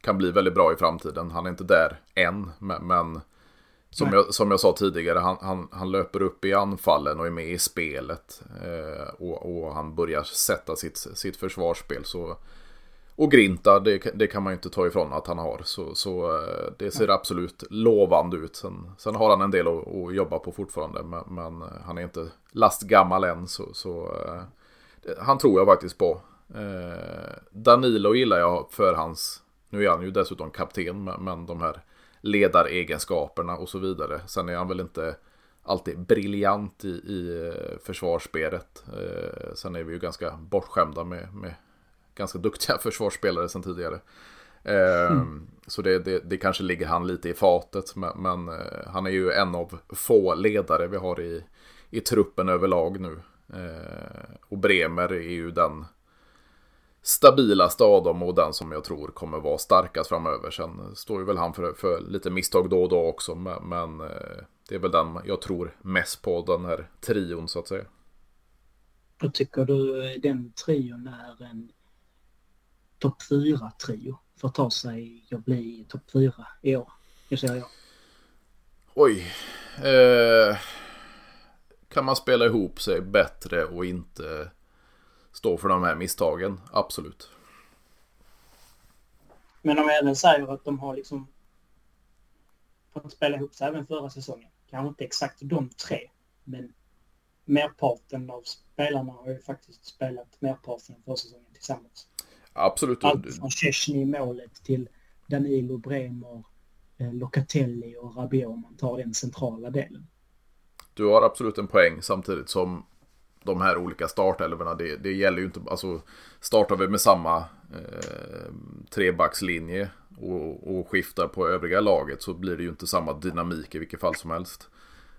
kan bli väldigt bra i framtiden. Han är inte där än, men, men som, jag, som jag sa tidigare, han, han, han löper upp i anfallen och är med i spelet. Eh, och, och, han börjar sätta sitt, sitt försvarsspel. Så och Grinta, det, det, kan man ju inte ta ifrån att han har. Så, så eh, det ser absolut lovande ut. Sen, sen har han en del att, att jobba på fortfarande. Men, men, eh, han är inte lastgammal än. Så, så eh, han tror jag faktiskt på. Danilo gillar jag för hans... Nu är han ju dessutom kapten, men de här ledaregenskaperna och så vidare. Sen är han väl inte alltid briljant i, i försvarsspelet. Sen är vi ju ganska bortskämda med, med ganska duktiga (laughs) försvarsspelare sedan tidigare. Eh, mm. Så det, det, det, kanske ligger han lite i fatet. Men, men eh, han är ju en av få ledare vi har i, i truppen överlag nu. Eh, och Bremer är ju den stabilaste av dem och den som jag tror kommer vara starkast framöver. Sen står ju väl han för, för lite misstag då och då också. Men, men eh, det är väl den jag tror mest på, den här trion så att säga. Och tycker du den trion är en topp 4-trio för att ta sig och bli topp 4 i år? Säger jag. Oj. Eh, kan man spela ihop sig bättre och inte stå för de här misstagen? Absolut. Men om jag även säger att de har liksom fått spela ihop sig även förra säsongen. Kanske inte exakt de tre, men merparten av spelarna har ju faktiskt spelat merparten av förra säsongen tillsammans. Absolut. Allt från Szczesny i målet till Danilo, Bremer, eh, Locatelli och Rabiot om man tar den centrala delen. Du har absolut en poäng samtidigt som de här olika startelvorna, det, det gäller ju inte, alltså startar vi med samma eh, trebackslinje och, och skiftar på övriga laget så blir det ju inte samma dynamik i vilket fall som helst.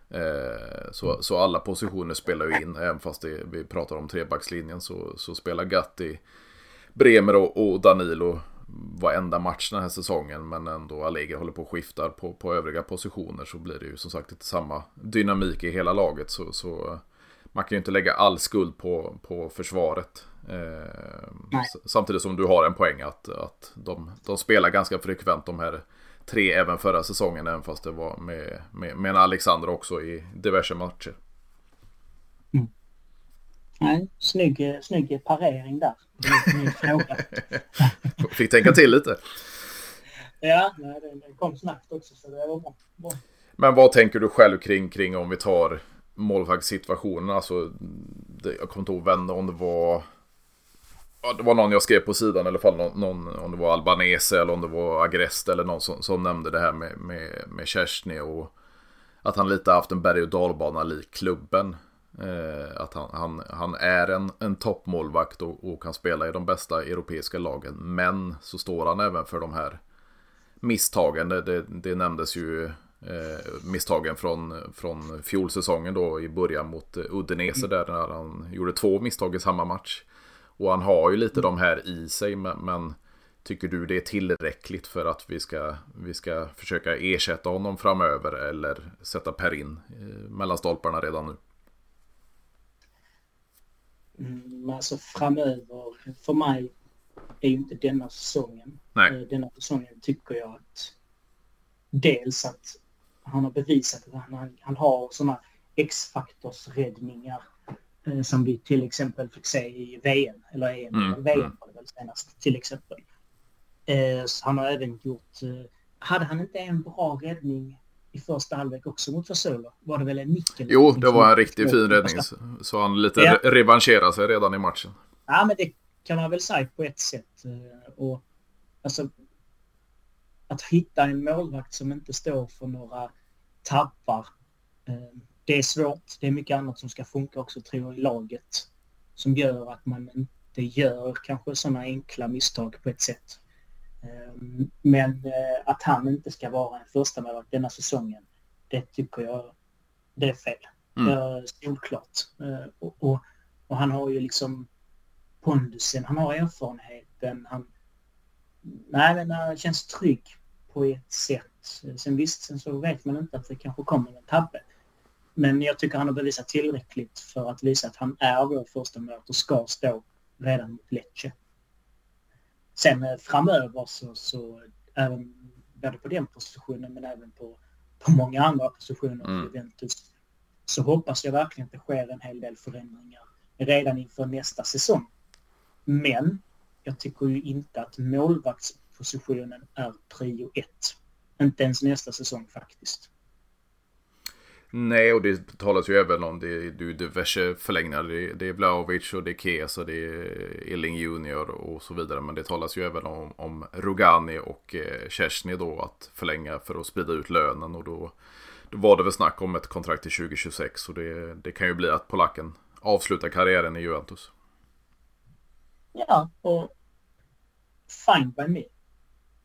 Eh, så, så alla positioner spelar ju in, även fast det, vi pratar om trebackslinjen så, så spelar Gatti, Bremer och, och Danilo varenda match den här säsongen men ändå Allegri håller på och skiftar på, på övriga positioner så blir det ju som sagt inte samma dynamik i hela laget så, så man kan ju inte lägga all skuld på, på försvaret. Eh, samtidigt som du har en poäng att, att de, de spelar ganska frekvent de här tre även förra säsongen även fast det var med, med, med Alexander också i diverse matcher. Mm. Nej, snygg, snygg parering där. (laughs) Fick tänka till lite. Ja, nej, det, kom snabbt också så det var bra. bra. Men vad tänker du själv kring, kring om vi tar målvaktssituationen? Alltså, det, jag kommer inte ihåg vem, om det var... Det var någon jag skrev på sidan i alla fall. Någon, någon, om det var Albanese eller om det var Agrest eller någon som, som nämnde det här med, med, med Kerstin och att han lite haft en berg och dalbana lik klubben. Eh, att han, han, han är en, en toppmålvakt och, och kan spela i de bästa europeiska lagen. Men så står han även för de här misstagen. Det, det, det nämndes ju eh, misstagen från, från fjolsäsongen då i början mot Udinese där när han gjorde två misstag i samma match. Och han har ju lite de här i sig men, men tycker du det är tillräckligt för att vi ska, vi ska försöka ersätta honom framöver eller sätta Per in eh, mellan stolparna redan nu? Mm, alltså framöver, för mig är ju inte denna säsongen. Nej. Eh, denna säsongen tycker jag att dels att han har bevisat att han, han har sådana X-faktorsräddningar eh, som vi till exempel fick se i VM, eller EM, mm. VM mm. var det väl senast till exempel. Eh, han har även gjort, eh, hade han inte en bra räddning i första halvlek också mot Fasolo? Var det väl en nickel? Jo, det var en riktigt fin räddning. Så han lite ja. revanscherar sig redan i matchen. Ja, men det kan man väl säga på ett sätt. Eh, och alltså, att hitta en målvakt som inte står för några tappar. Eh, det är svårt. Det är mycket annat som ska funka också tror jag i laget. Som gör att man inte gör kanske sådana enkla misstag på ett sätt. Eh, men eh, att han inte ska vara en första målvakt denna säsongen, det tycker jag det är fel. Mm. Solklart. Och, och, och, han har ju liksom pondusen, han har erfarenheten. Han, nej, men han känns trygg på ett sätt. Sen visst, sen så vet man inte att det kanske kommer en tabbe. Men jag tycker han har bevisat tillräckligt för att visa att han är vår första målvakt och ska stå redan mot Lecce. Sen eh, framöver så, så även både på den positionen men även på, på många andra positioner mm. Juventus så hoppas jag verkligen att det sker en hel del förändringar redan inför nästa säsong. Men jag tycker ju inte att målvakts positionen är prio ett. Inte ens nästa säsong faktiskt. Nej, och det talas ju även om det, det är diverse förlängningar. Det, det är Vlahovic och det är Kesa, det är Elling Junior och så vidare. Men det talas ju även om, om Rogani och eh, Kersny då att förlänga för att sprida ut lönen. Och då, då var det väl snack om ett kontrakt till 2026. Och det, det kan ju bli att polacken avslutar karriären i Juventus. Ja, och fine by me.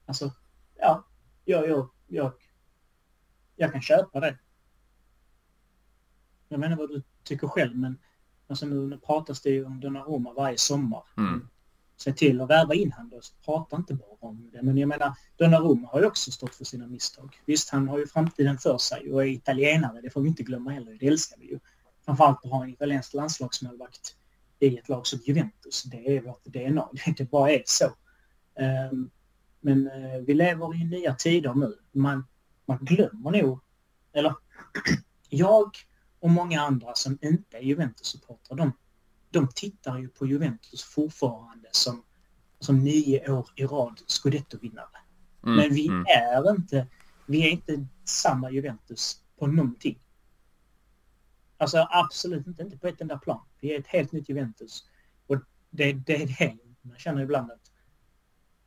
Alltså, ja, jag, jag, jag, jag kan köpa det. Jag menar vad du tycker själv, men alltså nu, nu pratas det ju om Donnarumma varje sommar. Mm. se till att värva in honom. Prata inte bara om det. Men jag menar, Donnarumma har ju också stått för sina misstag. Visst, han har ju framtiden för sig och är italienare. Det får vi inte glömma heller. Det älskar vi ju. Framförallt att ha en italiensk landslagsmålvakt i ett lag som Juventus. Det är vårt DNA. (laughs) Det bara är så. Um, men uh, vi lever i nya tider nu. Man, man glömmer nog, eller (clears throat) jag och många andra som inte är Juventus-supportrar, de, de tittar ju på Juventus fortfarande som, som nio år i rad scudetto-vinnare. Mm, Men vi mm. är inte, vi är inte samma Juventus på någonting. Alltså absolut inte, inte på ett enda plan. Vi är ett helt nytt Juventus. Och det, det är det man känner ibland att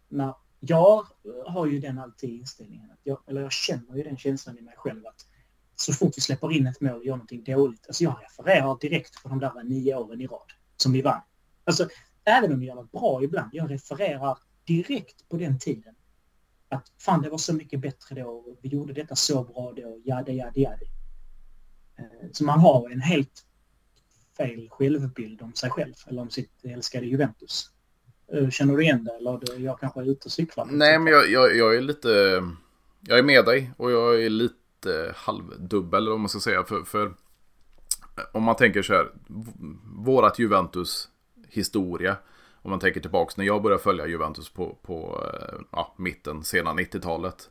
när jag har ju den alltid inställningen, att jag, eller jag känner ju den känslan i mig själv att så fort vi släpper in ett mål och gör någonting dåligt, alltså jag refererar direkt på de där nio åren i rad som vi vann. Alltså, även om vi gör något bra ibland, jag refererar direkt på den tiden. Att fan, det var så mycket bättre då, vi gjorde detta så bra då, jada, jada, jada. Eh, så man har en helt fel självbild om sig själv eller om sitt älskade Juventus. Eh, känner du igen det eller är jag kanske är ute och cyklar? Nej, men jag, jag, jag, är lite... Jag är med dig och jag är lite Eh, halvdubbel om man ska säga. För, för eh, om man tänker så här, vårat Juventus historia. Om man tänker tillbaks när jag började följa Juventus på, på eh, ja, mitten, sena 90-talet.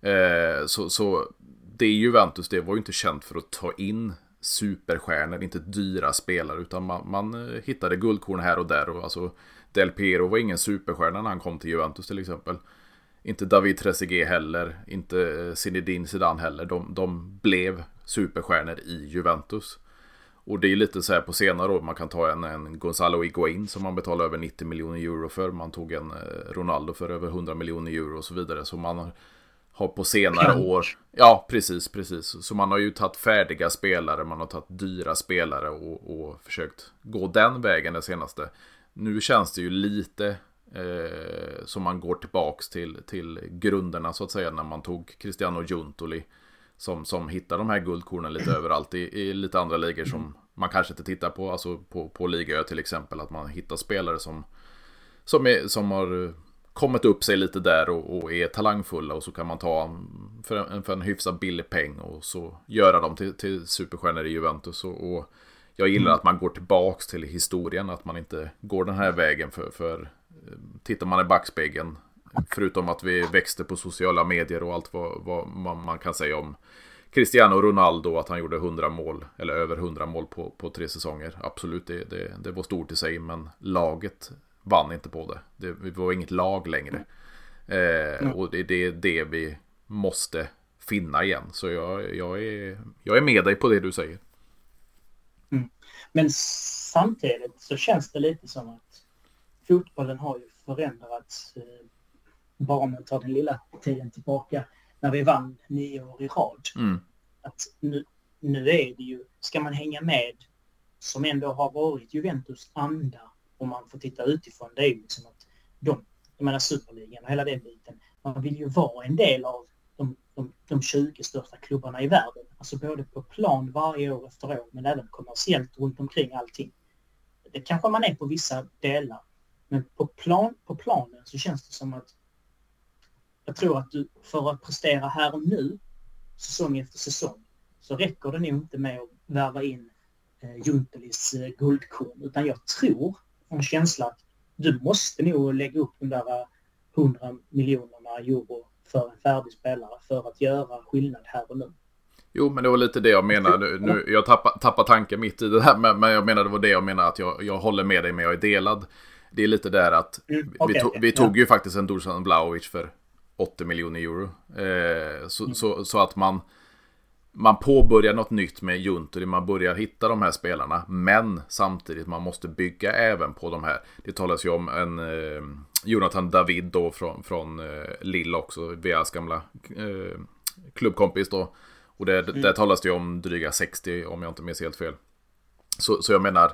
Eh, så, så det Juventus, det var ju inte känt för att ta in superstjärnor, inte dyra spelare, utan man, man hittade guldkorn här och där. Och alltså, Del Piero var ingen superstjärna när han kom till Juventus till exempel. Inte David Trezeguet heller, inte eh, Zinedine Zidane heller. De, de blev superstjärnor i Juventus. Och det är lite så här på senare år, man kan ta en, en Gonzalo Higuain som man betalar över 90 miljoner euro för. Man tog en eh, Ronaldo för över 100 miljoner euro och så vidare. Så man har, har på senare (clears throat) år, ja precis, precis. Så man har ju tagit färdiga spelare, man har tagit dyra spelare och, och försökt gå den vägen det senaste. Nu känns det ju lite eh, som man går tillbaks till, till grunderna så att säga när man tog Cristiano Giuntoli som, som hittar de här guldkornen lite överallt i, i lite andra ligor som man kanske inte tittar på, alltså på, på Liga till exempel, att man hittar spelare som, som, är, som har kommit upp sig lite där och, och, är talangfulla och så kan man ta för en, för en hyfsat billig peng och så göra dem till, till superstjärnor i Juventus. Och, och jag gillar mm. att man går tillbaks till historien, att man inte går den här vägen för, för tittar man i backspegeln Förutom att vi växte på sociala medier och allt vad, vad man kan säga om Cristiano Ronaldo, att han gjorde 100 mål, eller över 100 mål på, på tre säsonger. Absolut, det, det, det var stort i sig, men laget vann inte på det. Det var inget lag längre. Eh, och det, det är det vi måste finna igen. Så jag, jag, är, jag är med dig på det du säger. Mm. Men samtidigt så känns det lite som att fotbollen har ju förändrats eh, bara om man tar den lilla tiden tillbaka när vi vann nio år i rad. Mm. Att nu, nu är det ju, ska man hänga med som ändå har varit Juventus anda om man får titta utifrån, det är ju liksom att de, jag menar superligan och hela den biten, man vill ju vara en del av de, de, de 20 största klubbarna i världen. Alltså både på plan varje år efter år men även kommersiellt runt omkring allting. Det kanske man är på vissa delar. Men på, plan, på planen så känns det som att jag tror att du, för att prestera här och nu, säsong efter säsong, så räcker det nog inte med att värva in eh, Juntelis eh, guldkorn. Utan jag tror, en känsla att du måste nog lägga upp de där eh, 100 miljonerna euro för en färdig spelare för att göra skillnad här och nu. Jo, men det var lite det jag menade. Nu, jag tappar, tappar tanken mitt i det här, men, men jag menar det var det jag menar att jag, jag håller med dig, men jag är delad. Det är lite där att mm, okay, vi, to, vi tog ju faktiskt en Dusan Blaovic för 80 miljoner euro. Eh, så, mm. så, så, att man, man påbörjar något nytt med Junturi, man börjar hitta de här spelarna. Men samtidigt man måste bygga även på de här. Det talas ju om en eh, Jonathan David då från, från eh, Lille också, Vias gamla eh, klubbkompis då. Och det, mm. där talas det ju om dryga 60 om jag inte minns helt fel. Så, så jag menar,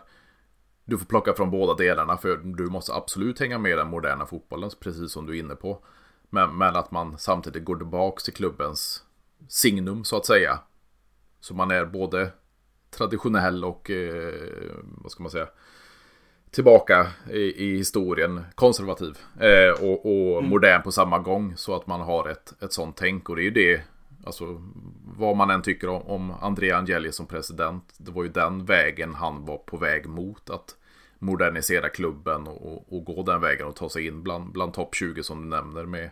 du får plocka från båda delarna för du måste absolut hänga med den moderna fotbollen, precis som du är inne på. Men, men att man samtidigt går tillbaka till klubbens signum så att säga. Så man är både traditionell och, eh, vad ska man säga, tillbaka i, i historien konservativ eh, och, och Mm. modern på samma gång. Så att man har ett, ett sånt tänk. Och det är ju det, alltså vad man än tycker om, om Andrea Angeli som president. Det var ju den vägen han var på väg mot. Att modernisera klubben och, och, och gå den vägen och ta sig in bland, bland topp 20 som du nämner med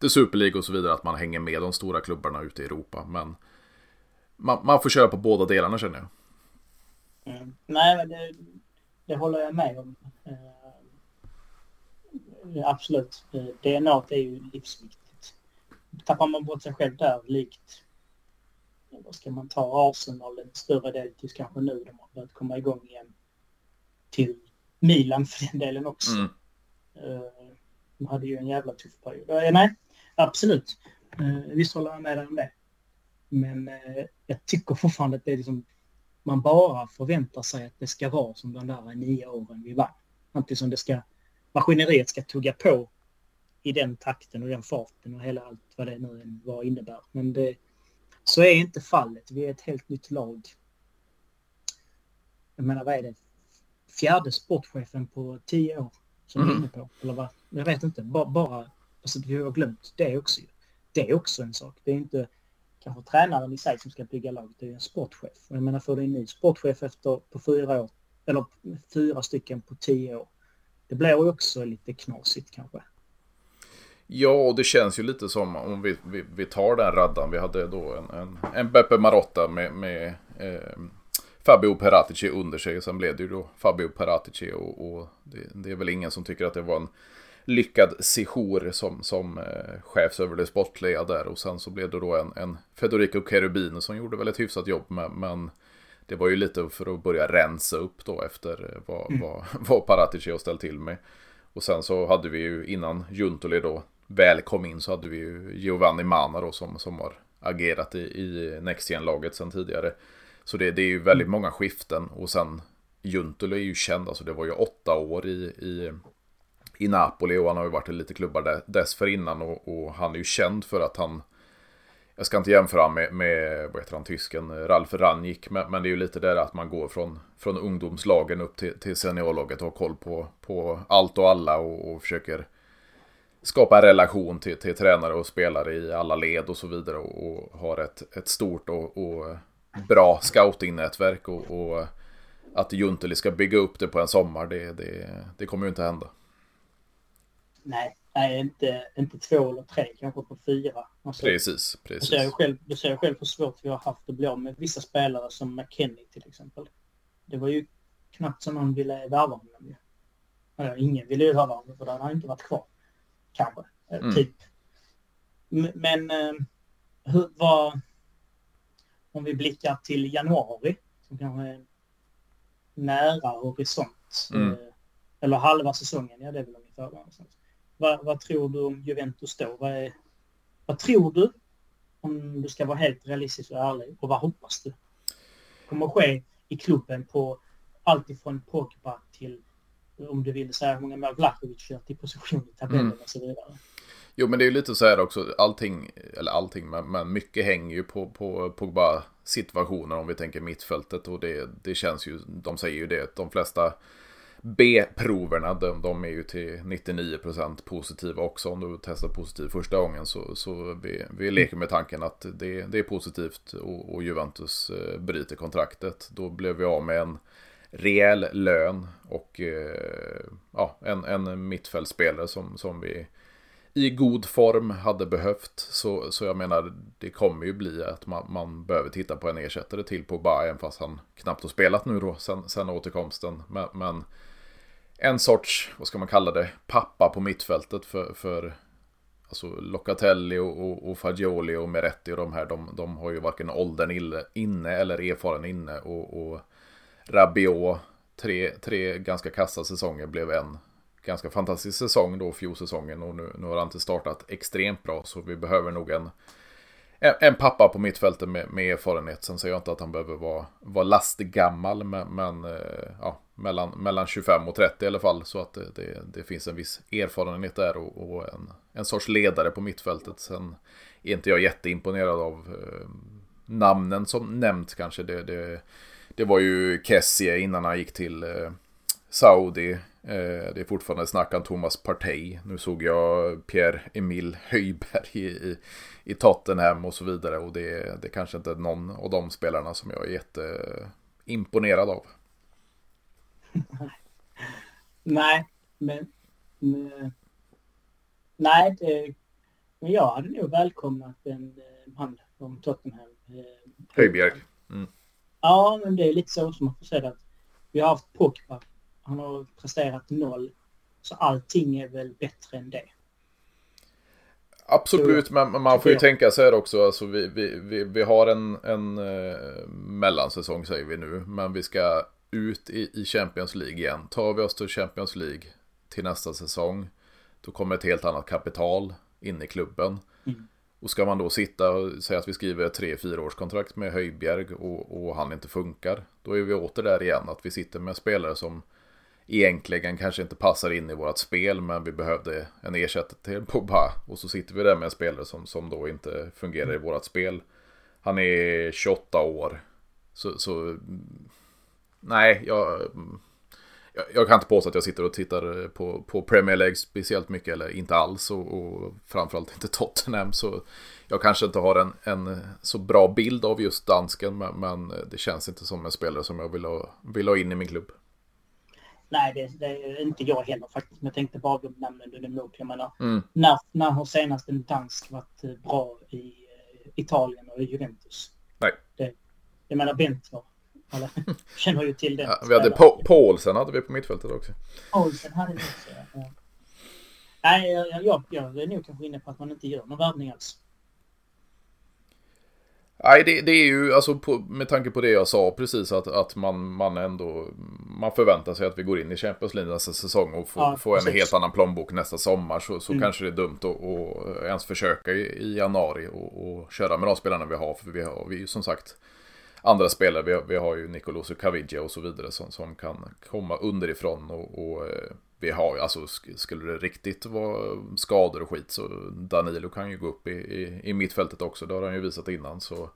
The Super League och så vidare. Att man hänger med de stora klubbarna ute i Europa. Men man, man får köra på båda delarna känner jag. Mm. Nej, men det, det håller jag med om. Eh, absolut. Eh, DNA är ju livsviktigt. Tappar man bort sig själv där, likt vad ska man ta Arsenal en större del tills kanske nu de har börjat komma igång igen. Till Milan för den delen också. Mm. Eh, de hade ju en jävla tuff period. Eh, nej, absolut. Eh, visst håller jag med dig om det. Men jag tycker fortfarande att det är liksom man bara förväntar sig att det ska vara som de där nio åren vi vann. Samtidigt som det ska, maskineriet ska tugga på i den takten och den farten och hela allt vad det nu vad innebär. Men det, så är inte fallet. Vi är ett helt nytt lag. Jag menar, vad är det? Fjärde sportchefen på tio år som vi är Mm. inne på. Eller vad? Jag vet inte. Bara, bara alltså, vi har glömt det också. Det är också en sak. Det är inte kanske tränaren i sig som ska bygga laget. Det är en sportchef. Och jag menar, får du en ny sportchef efter på fyra år, eller fyra stycken på tio år. Det blir ju också lite knasigt kanske. Ja, och det känns ju lite som om vi, vi, vi tar den raddan. Vi hade då en, en, en Beppe Marotta med, med eh, Fabio Peratici under sig. Och sen blev det ju då Fabio Peratici. Och, och det, det är väl ingen som tycker att det var en lyckad sejour som, som eh, chefsöverlig sportliga där. Och sen så blev det då en, en Federico Cherubino som gjorde väl ett hyfsat jobb. med men det var ju lite för att börja rensa upp då efter eh, vad, Mm. vad, (laughs) vad Paratici har ställt till med. Och sen så hade vi ju innan Juntoli då väl kom in så hade vi ju Giovanni Mana då som, som har agerat i, i Next Gen-laget sen tidigare. Så det, det är ju väldigt många skiften och sen Juntoli är ju känd, alltså det var ju åtta år i, i, i Napoli och han har ju varit i lite klubbar där, dessförinnan och, och han är ju känd för att han jag ska inte jämföra med, med vad heter han, tysken, Ralf Rangnick, men, men det är ju lite där att man går från, från ungdomslagen upp till, till seniorlaget och har koll på, på allt och alla och, och försöker skapa en relation till, till tränare och spelare i alla led och så vidare och, och har ett, ett stort och, och bra scoutingnätverk och, och att Junteli ska bygga upp det på en sommar, det, det, det kommer ju inte hända. Nej, nej inte, inte två eller tre, kanske på fyra. Alltså, Precis, Du ser precis. själv, du ser själv hur svårt vi har haft att bli av med vissa spelare som McKennie till exempel. Det var ju knappt som någon ville värva honom ju. Eller, ingen ville ju värva honom för då hade han inte varit kvar. Kanske. Eh, Mm. Typ. Men eh, hur, vad... Om vi blickar till januari, som kanske är nära horisont. Mm. Eh, eller halva säsongen, ja det är väl ungefär. Vad, vad tror du om Juventus då? Vad, är, vad tror du? Om du ska vara helt realistisk och ärlig. Och vad hoppas du? kommer att ske i klubben på allt ifrån Pogba till om du vill säga hur många mål Vlahovic gör till position i tabellen Mm. och så vidare. Jo men det är ju lite så här också, allting, eller allting, men, men mycket hänger ju på, på Pogba situationer om vi tänker mittfältet och det, det känns ju, de säger ju det, de flesta B-proverna, de, de är ju till 99% positiva också. Om du testar positivt första gången så, så vi, vi leker med tanken att det, det är positivt och, och Juventus eh, bryter kontraktet. Då blev vi av med en rejäl lön och eh, ja, en, en mittfältspelare som, som vi i god form hade behövt. Så, så jag menar, det kommer ju bli att man, man behöver titta på en ersättare till Pogba, även fast han knappt har spelat nu då sen, sen återkomsten. Men, men en sorts, vad ska man kalla det, pappa på mittfältet för, för alltså Locatelli och, och, och Fagioli och Meretti och de här, de, de har ju varken åldern inne eller erfaren inne. Och, och Rabiot, tre, tre ganska kassa säsonger blev en ganska fantastisk säsong då, fjolsäsongen. Och nu, nu har han inte startat extremt bra, så vi behöver nog en, en, en pappa på mittfältet med, med erfarenhet. Sen säger jag inte att han behöver vara, vara lastgammal, men, men eh, ja, mellan, mellan 25 och 30 i alla fall. Så att det, det, det finns en viss erfarenhet där och, och en, en sorts ledare på mittfältet. Sen är inte jag jätteimponerad av eh, namnen som nämnt kanske. Det, det, det var ju Kessie innan han gick till eh, Saudi. Eh, det är fortfarande snack om Thomas Partey. Nu såg jag Pierre-Emil Höjberg i, i, i, Tottenham och så vidare. Och det, det kanske inte är någon av de spelarna som jag är jätteimponerad av. (laughs) Nej, men... men nej, det, men jag hade nog välkomnat en man eh, från Tottenham. Höjbjerg. Mm. Ja, men det är lite så som man får säga att vi har haft Pogba. Han har presterat noll. Så allting är väl bättre än det. Absolut, men man får ju tänka så här också. Alltså vi, vi, vi, vi har en, en eh, mellansäsong säger vi nu. Men vi ska ut i, i Champions League igen. Tar vi oss till Champions League till nästa säsong. Då kommer ett helt annat kapital in i klubben. Mm. Och ska man då sitta och säga att vi skriver ett 3-4 års kontrakt med Höjbjerg och, och, han inte funkar. Då är vi åter där igen att vi sitter med spelare som egentligen kanske inte passar in i vårt spel men vi behövde en ersättare till Pogba. Och så sitter vi där med en spelare som, som då inte fungerar i vårt spel. Han är 28 år. Så, så nej, jag, jag, jag, kan inte påstå att jag sitter och tittar på, på Premier League speciellt mycket eller inte alls och, och framförallt inte (laughs) Tottenham. Så jag kanske inte har en, en så bra bild av just dansken men, men, det känns inte som en spelare som jag vill ha, vill ha in i min klubb. Nej, det, det är inte jag heller faktiskt. Men jag tänkte bara gå namnen du nämnde Jag menar, mm. när, när har senast en dansk varit bra i eh, Italien och i Juventus? Nej. Det, jag menar, Bentner alla känner ju till den. Ja, vi hade Paulsen hade vi på mittfältet också. Paulsen hade vi också, ja. Nej, jag, jag, jag är nog kanske inne på att man inte gör någon värvning alls. Nej, det, det, är ju alltså på, med tanke på det jag sa precis att, att man, man ändå man förväntar sig att vi går in i Champions League nästa säsong och får, ja, får en helt annan plånbok nästa sommar så, så mm. kanske det är dumt att, att ens försöka i, i januari och, och, köra med de spelarna vi har för vi har vi som sagt andra spelare. Vi har, vi har ju Nicoloso Caviglia och så vidare som, som kan komma underifrån och, och eh, vi har ju, alltså skulle det riktigt vara skador och skit så Danilo kan ju gå upp i, i, i mittfältet också. Det har han ju visat innan så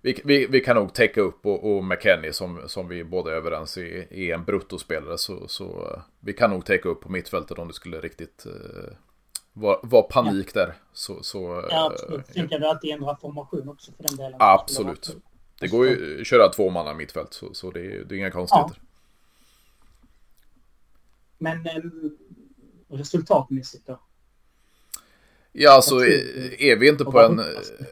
vi, vi, vi kan nog täcka upp och, och McKennie som, som vi båda är överens är, är en bruttospelare så, så eh, vi kan nog täcka upp på mittfältet om det skulle riktigt eh, vara var panik ja. där. Så, så, ja, absolut. Sen kan du alltid ändra formation också för den delen. Absolut. Det går ju att köra två manna mittfält så, så det, är, det är inga konstigheter. Ja. Men eh, resultatmässigt då? Ja, alltså är, är vi inte på en...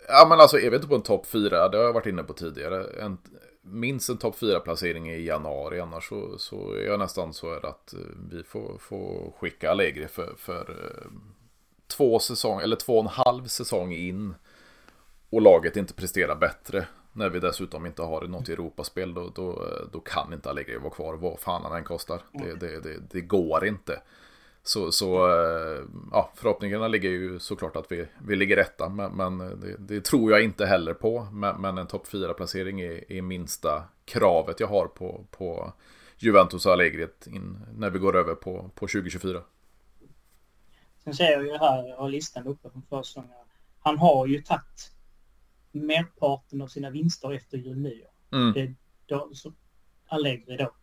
Ja, men alltså är vi inte på en topp fyra, det har jag varit inne på tidigare. En, minst en topp fyra placering i januari, annars så, så är jag nästan så att eh, vi får, får skicka Allegri för, för eh, två säsong, eller två och en halv säsong in. Och laget inte presterar bättre. När vi dessutom inte har något Europaspel då, då, då kan inte Allegri vara kvar vad fan han än kostar. Det, det, det, det går inte. Så, så eh, ja, förhoppningarna ligger ju såklart att vi, vi ligger rätta. Men, men det, det, tror jag inte heller på. Men, men en topp 4-placering är, är minsta kravet jag har på, på Juventus och Allegri när vi går över på, på 2024. Sen ser jag ju här, jag har listan uppe från försäsongen. Han har ju tagit merparten av sina vinster efter jul. Mm. Det, då, så, Allegri då.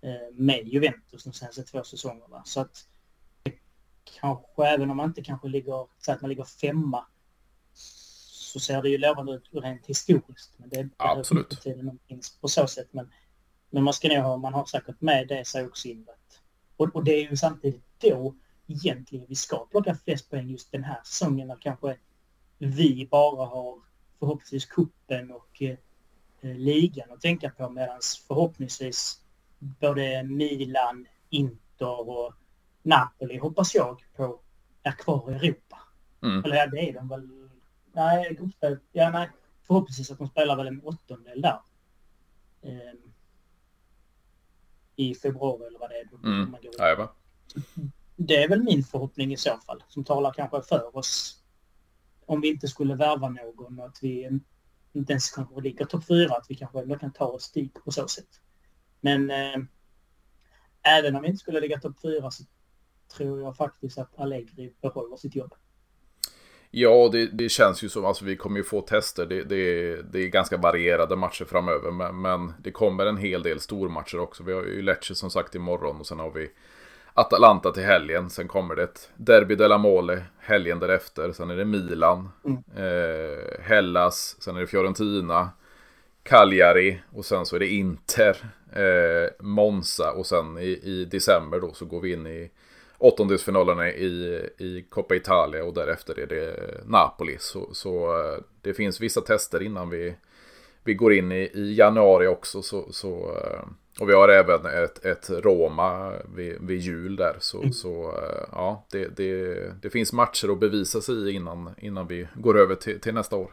Eh, med Juventus de senaste två säsongerna. Så att kanske, även om man inte kanske ligger, så att man ligger femma, så ser det ju lovande ut rent historiskt. Men det Absolut. inte på så sätt. Men, men man ska nog ha, man har säkert med det sig också in och, och det är ju samtidigt då egentligen vi ska plocka flest poäng just den här säsongen när kanske vi bara har förhoppningsvis kuppen och eh, ligan att tänka på medan förhoppningsvis både Milan, Inter och Napoli hoppas jag på är kvar i Europa. Mm. Eller ja, det är de väl. Nej, gruppspel. Ja, nej. Förhoppningsvis att de spelar väl en åttondel där. Eh, I februari eller vad det är. Mm. Ja, det är väl min förhoppning i så fall. Som talar kanske för oss om vi inte skulle värva någon och att vi inte ens kanske ligger topp fyra, att vi kanske ändå kan ta oss dit på så sätt. Men eh, även om vi inte skulle ligga topp fyra så tror jag faktiskt att Allegri behåller sitt jobb. Ja, det, det, känns ju som, alltså vi kommer ju få tester. Det, det, det är ganska varierade matcher framöver. Men, men, det kommer en hel del stormatcher också. Vi har ju Lecce som sagt imorgon och sen har vi Atalanta till helgen. Sen kommer det ett Derby della Mole helgen därefter. Sen är det Milan, mm. eh, Hellas, sen är det Fiorentina, Cagliari och sen så är det Inter, eh, Monza och sen i, i december då så går vi in i åttondelsfinalerna i, i Coppa Italia och därefter är det Napoli. Så, så eh, det finns vissa tester innan vi, vi går in i, i januari också. Så, så, eh, och vi har även ett, ett Roma vid, vid jul där. Så, mm. så eh, ja, det, det, det finns matcher att bevisa sig i innan, innan vi går över till, till nästa år.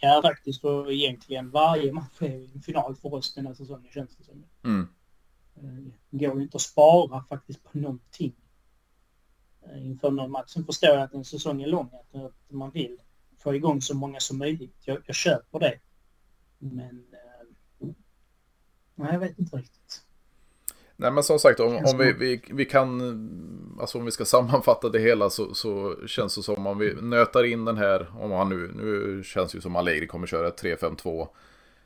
Ja, faktiskt. Och egentligen varje match är en final för oss den här säsongen känns det som. Mm. Det går ju inte att spara faktiskt på någonting eh, inför någon match. Sen förstår jag att en säsong är lång, att man vill få igång så många som möjligt. Jag, jag köper det. Men... Nej, jag vet inte riktigt. Nej men som sagt om, om vi, vi, vi kan, alltså om vi ska (laughs) sammanfatta det hela så, så känns det som om vi nötar in den här, om han nu, nu känns det ju som Allegri kommer köra ett 3-5-2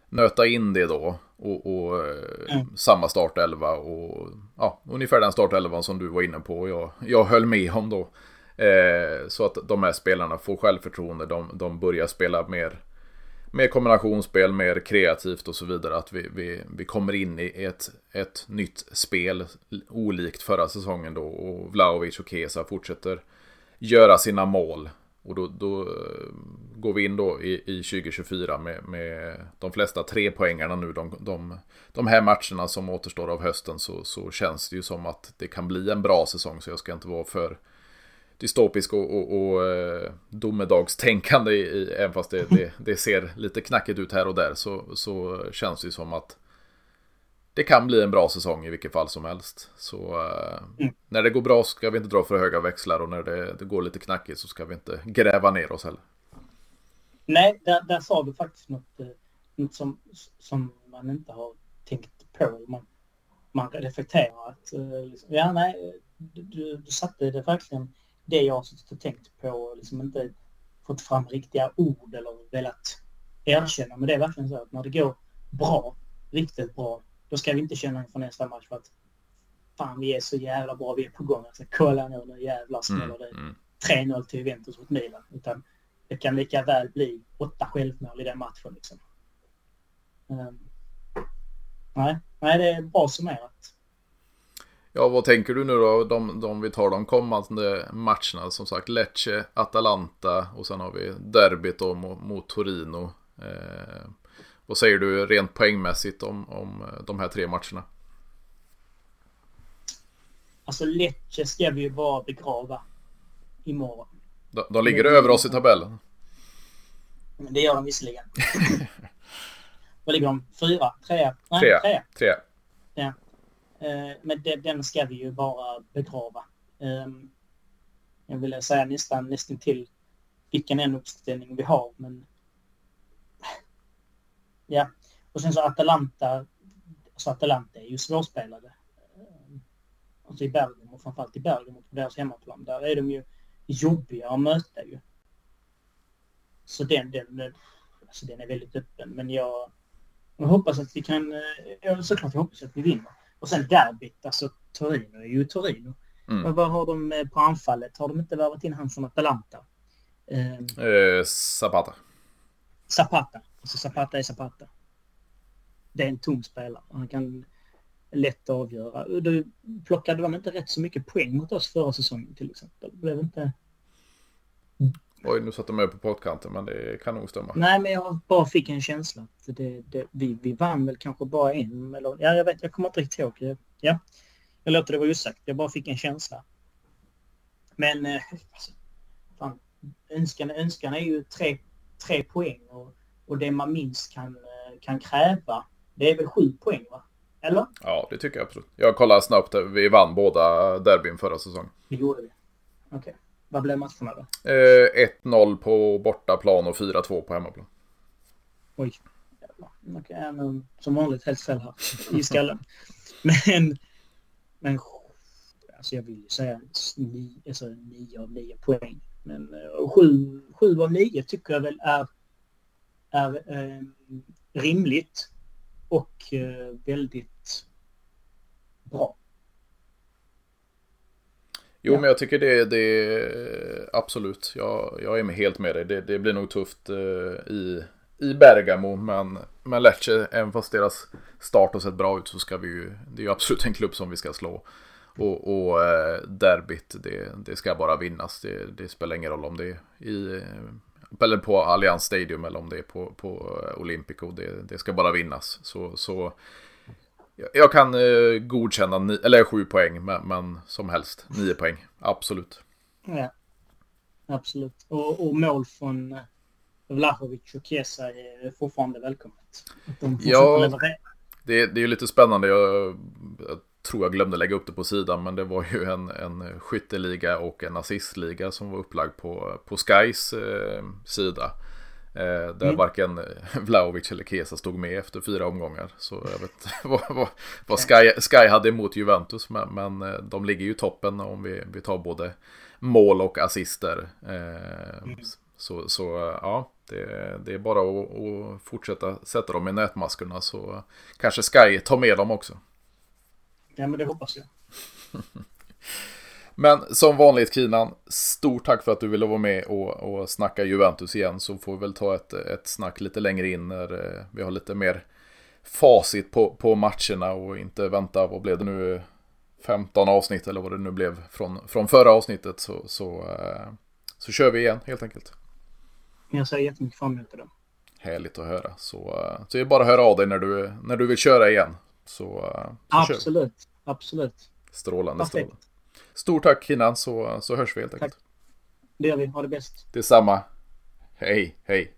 nöta in det då. Och, och eh, mm. samma startelva och ja, ungefär den startelvan som du var inne på och jag, jag höll med om då. Eh, så att de här spelarna får självförtroende, de, de börjar spela mer, mer kombinationsspel, mer kreativt och så vidare. Att vi, vi, vi kommer in i ett, ett nytt spel, olikt förra säsongen då. Och Vlaovic och Kesa fortsätter göra sina mål. Och då, då eh, går vi in då i, i 2024 med, med de flesta tre poängarna nu. De, de, de här matcherna som återstår av hösten så, så känns det ju som att det kan bli en bra säsong. Så jag ska inte vara för dystopisk och, och, och eh, domedagstänkande i, även fast det, det, (laughs) det, ser lite knackigt ut här och där så, så känns det ju som att det kan bli en bra säsong i vilket fall som helst. Så uh, mm. när det går bra ska vi inte dra för höga växlar och när det, det, går lite knackigt så ska vi inte gräva ner oss heller. Nej, där, där sa du faktiskt något, eh, något som, som man inte har tänkt på. Man, man reflekterar att, liksom, ja nej, du, du, du satte det verkligen det jag har tänkt på och liksom inte fått fram riktiga ord eller velat erkänna. Men det är verkligen så att när det går bra, riktigt bra, då ska vi inte känna inför nästa match för att fan vi är så jävla bra, vi är på gång. Alltså, kolla nu, nu jävlar smäller det mm, 3-0 mm. till Juventus mot Milan. Utan det kan lika väl bli åtta självmål i den matchen. Liksom. Um, nej, nej, det är bra summerat. Ja, vad tänker du nu då? De, de vi tar de kommande matcherna. Som sagt, Lecce, Atalanta och sen har vi derbyt då mot, mot Torino. Eh, vad säger du rent poängmässigt om, om de här tre matcherna? Alltså Lecce ska vi ju bara begrava imorgon. De, de ligger över oss i tabellen. Det gör de visserligen. (laughs) Vad ligger de? Fyra? Trea? Nej, trea. trea. Ja. Eh, men den ska vi ju bara begrava. Ehm, jag ville säga nästan, nästan till vilken en uppställning vi har, men Ja, och sen så Atalanta, alltså Atalanta är ju svårspelade. Ehm, alltså i Bergamo, framförallt i Bergamo på deras hemmaplan. Där är de ju jobbiga att möta ju. Så den, den, alltså den är väldigt öppen. Men jag, jag hoppas att vi kan, eh, ja, såklart jag hoppas att vi vinner. Och sen derbyt, alltså Torino är ju Torino. Mm. Och vad har de eh, på anfallet? Har de inte värvat in han från Atalanta? Eh, Zapata. Zapata. Alltså Zapata är Zapata. Det är en tung spelare. Han kan lätt avgöra. Du plockade de inte rätt så mycket poäng mot oss förra säsongen till exempel? Blev inte... Oj, nu satt de med på pottkanten, men det kan nog stämma. Nej, men jag bara fick en känsla att det, det, vi, vi vann väl kanske bara en. Eller, ja, jag vet, jag kommer inte riktigt ihåg. Ja, jag låter det vara osagt. Jag bara fick en känsla. Men, eh, alltså, fan, önskan, önskan är ju tre, tre poäng och och det man minst kan, eh, kan kräva, det är väl sju poäng va? Eller? Ja, det tycker jag absolut. Jag kollade snabbt, vi vann båda derbyn förra säsongen. Det gjorde vi. Okej. Okay. Vad blev matcherna då? Eh, 1-0 på bortaplan och 4-2 på hemmaplan. Oj. Okay, men som vanligt helt fel här i skallen. (laughs) men, men alltså jag vill ju säga 9 alltså, nio av 9 poäng. Men sju, sju av nio tycker jag väl är, är eh, rimligt och eh, väldigt bra. Jo, ja. men jag tycker det, det absolut. Jag, jag är helt med dig. Det, det blir nog tufft eh, i, i Bergamo, men, men Lecce, även fast deras start har sett bra ut så ska vi ju, det är ju absolut en klubb som vi ska slå. Och, och eh, derbyt, det, det ska bara vinnas. Det, det, spelar ingen roll om det är i, eller på Allianz Stadium eller om det är på, på Olympico. Det, det ska bara vinnas. Så, så jag kan eh, godkänna, ni, eller sju poäng, men, men, som helst nio poäng. Absolut. Ja, absolut. Och, och mål från eh, Vlahovic och Chiesa är fortfarande välkommet. De ja, det, det är ju lite spännande. Jag, jag, tror jag glömde lägga upp det på sidan, men det var ju en, en skytteliga och en assistliga som var upplagd på, på Skys eh, sida. Eh, där mm. varken (laughs) Vlaovic eller Kesa stod med efter fyra omgångar. Så jag vet (laughs) vad, vad, vad Sky, Sky hade emot Juventus. Men, men eh, de ligger ju i toppen om vi, vi tar både mål och assister. Eh, mm. Så, så ja, det, det är bara att, att, fortsätta sätta dem i nätmaskerna så kanske Sky tar med dem också. Ja, men det hoppas jag. (laughs) Men som vanligt Kinan, stort tack för att du ville vara med och, och snacka Juventus igen. Så får vi väl ta ett, ett snack lite längre in när eh, vi har lite mer facit på, på matcherna och inte vänta, vad blev det nu, 15 avsnitt eller vad det nu blev från, från förra avsnittet. Så, så, eh, så kör vi igen helt enkelt. Jag ser jättemycket fram emot det. Härligt att höra. Så, eh, så det är bara att höra av dig när du, när du vill köra igen. Så, så absolut, absolut. Strålande, strålande. Stort tack innan så, så hörs vi helt enkelt. Tack. Det gör vi. Ha det bäst. Detsamma. Hej, hej.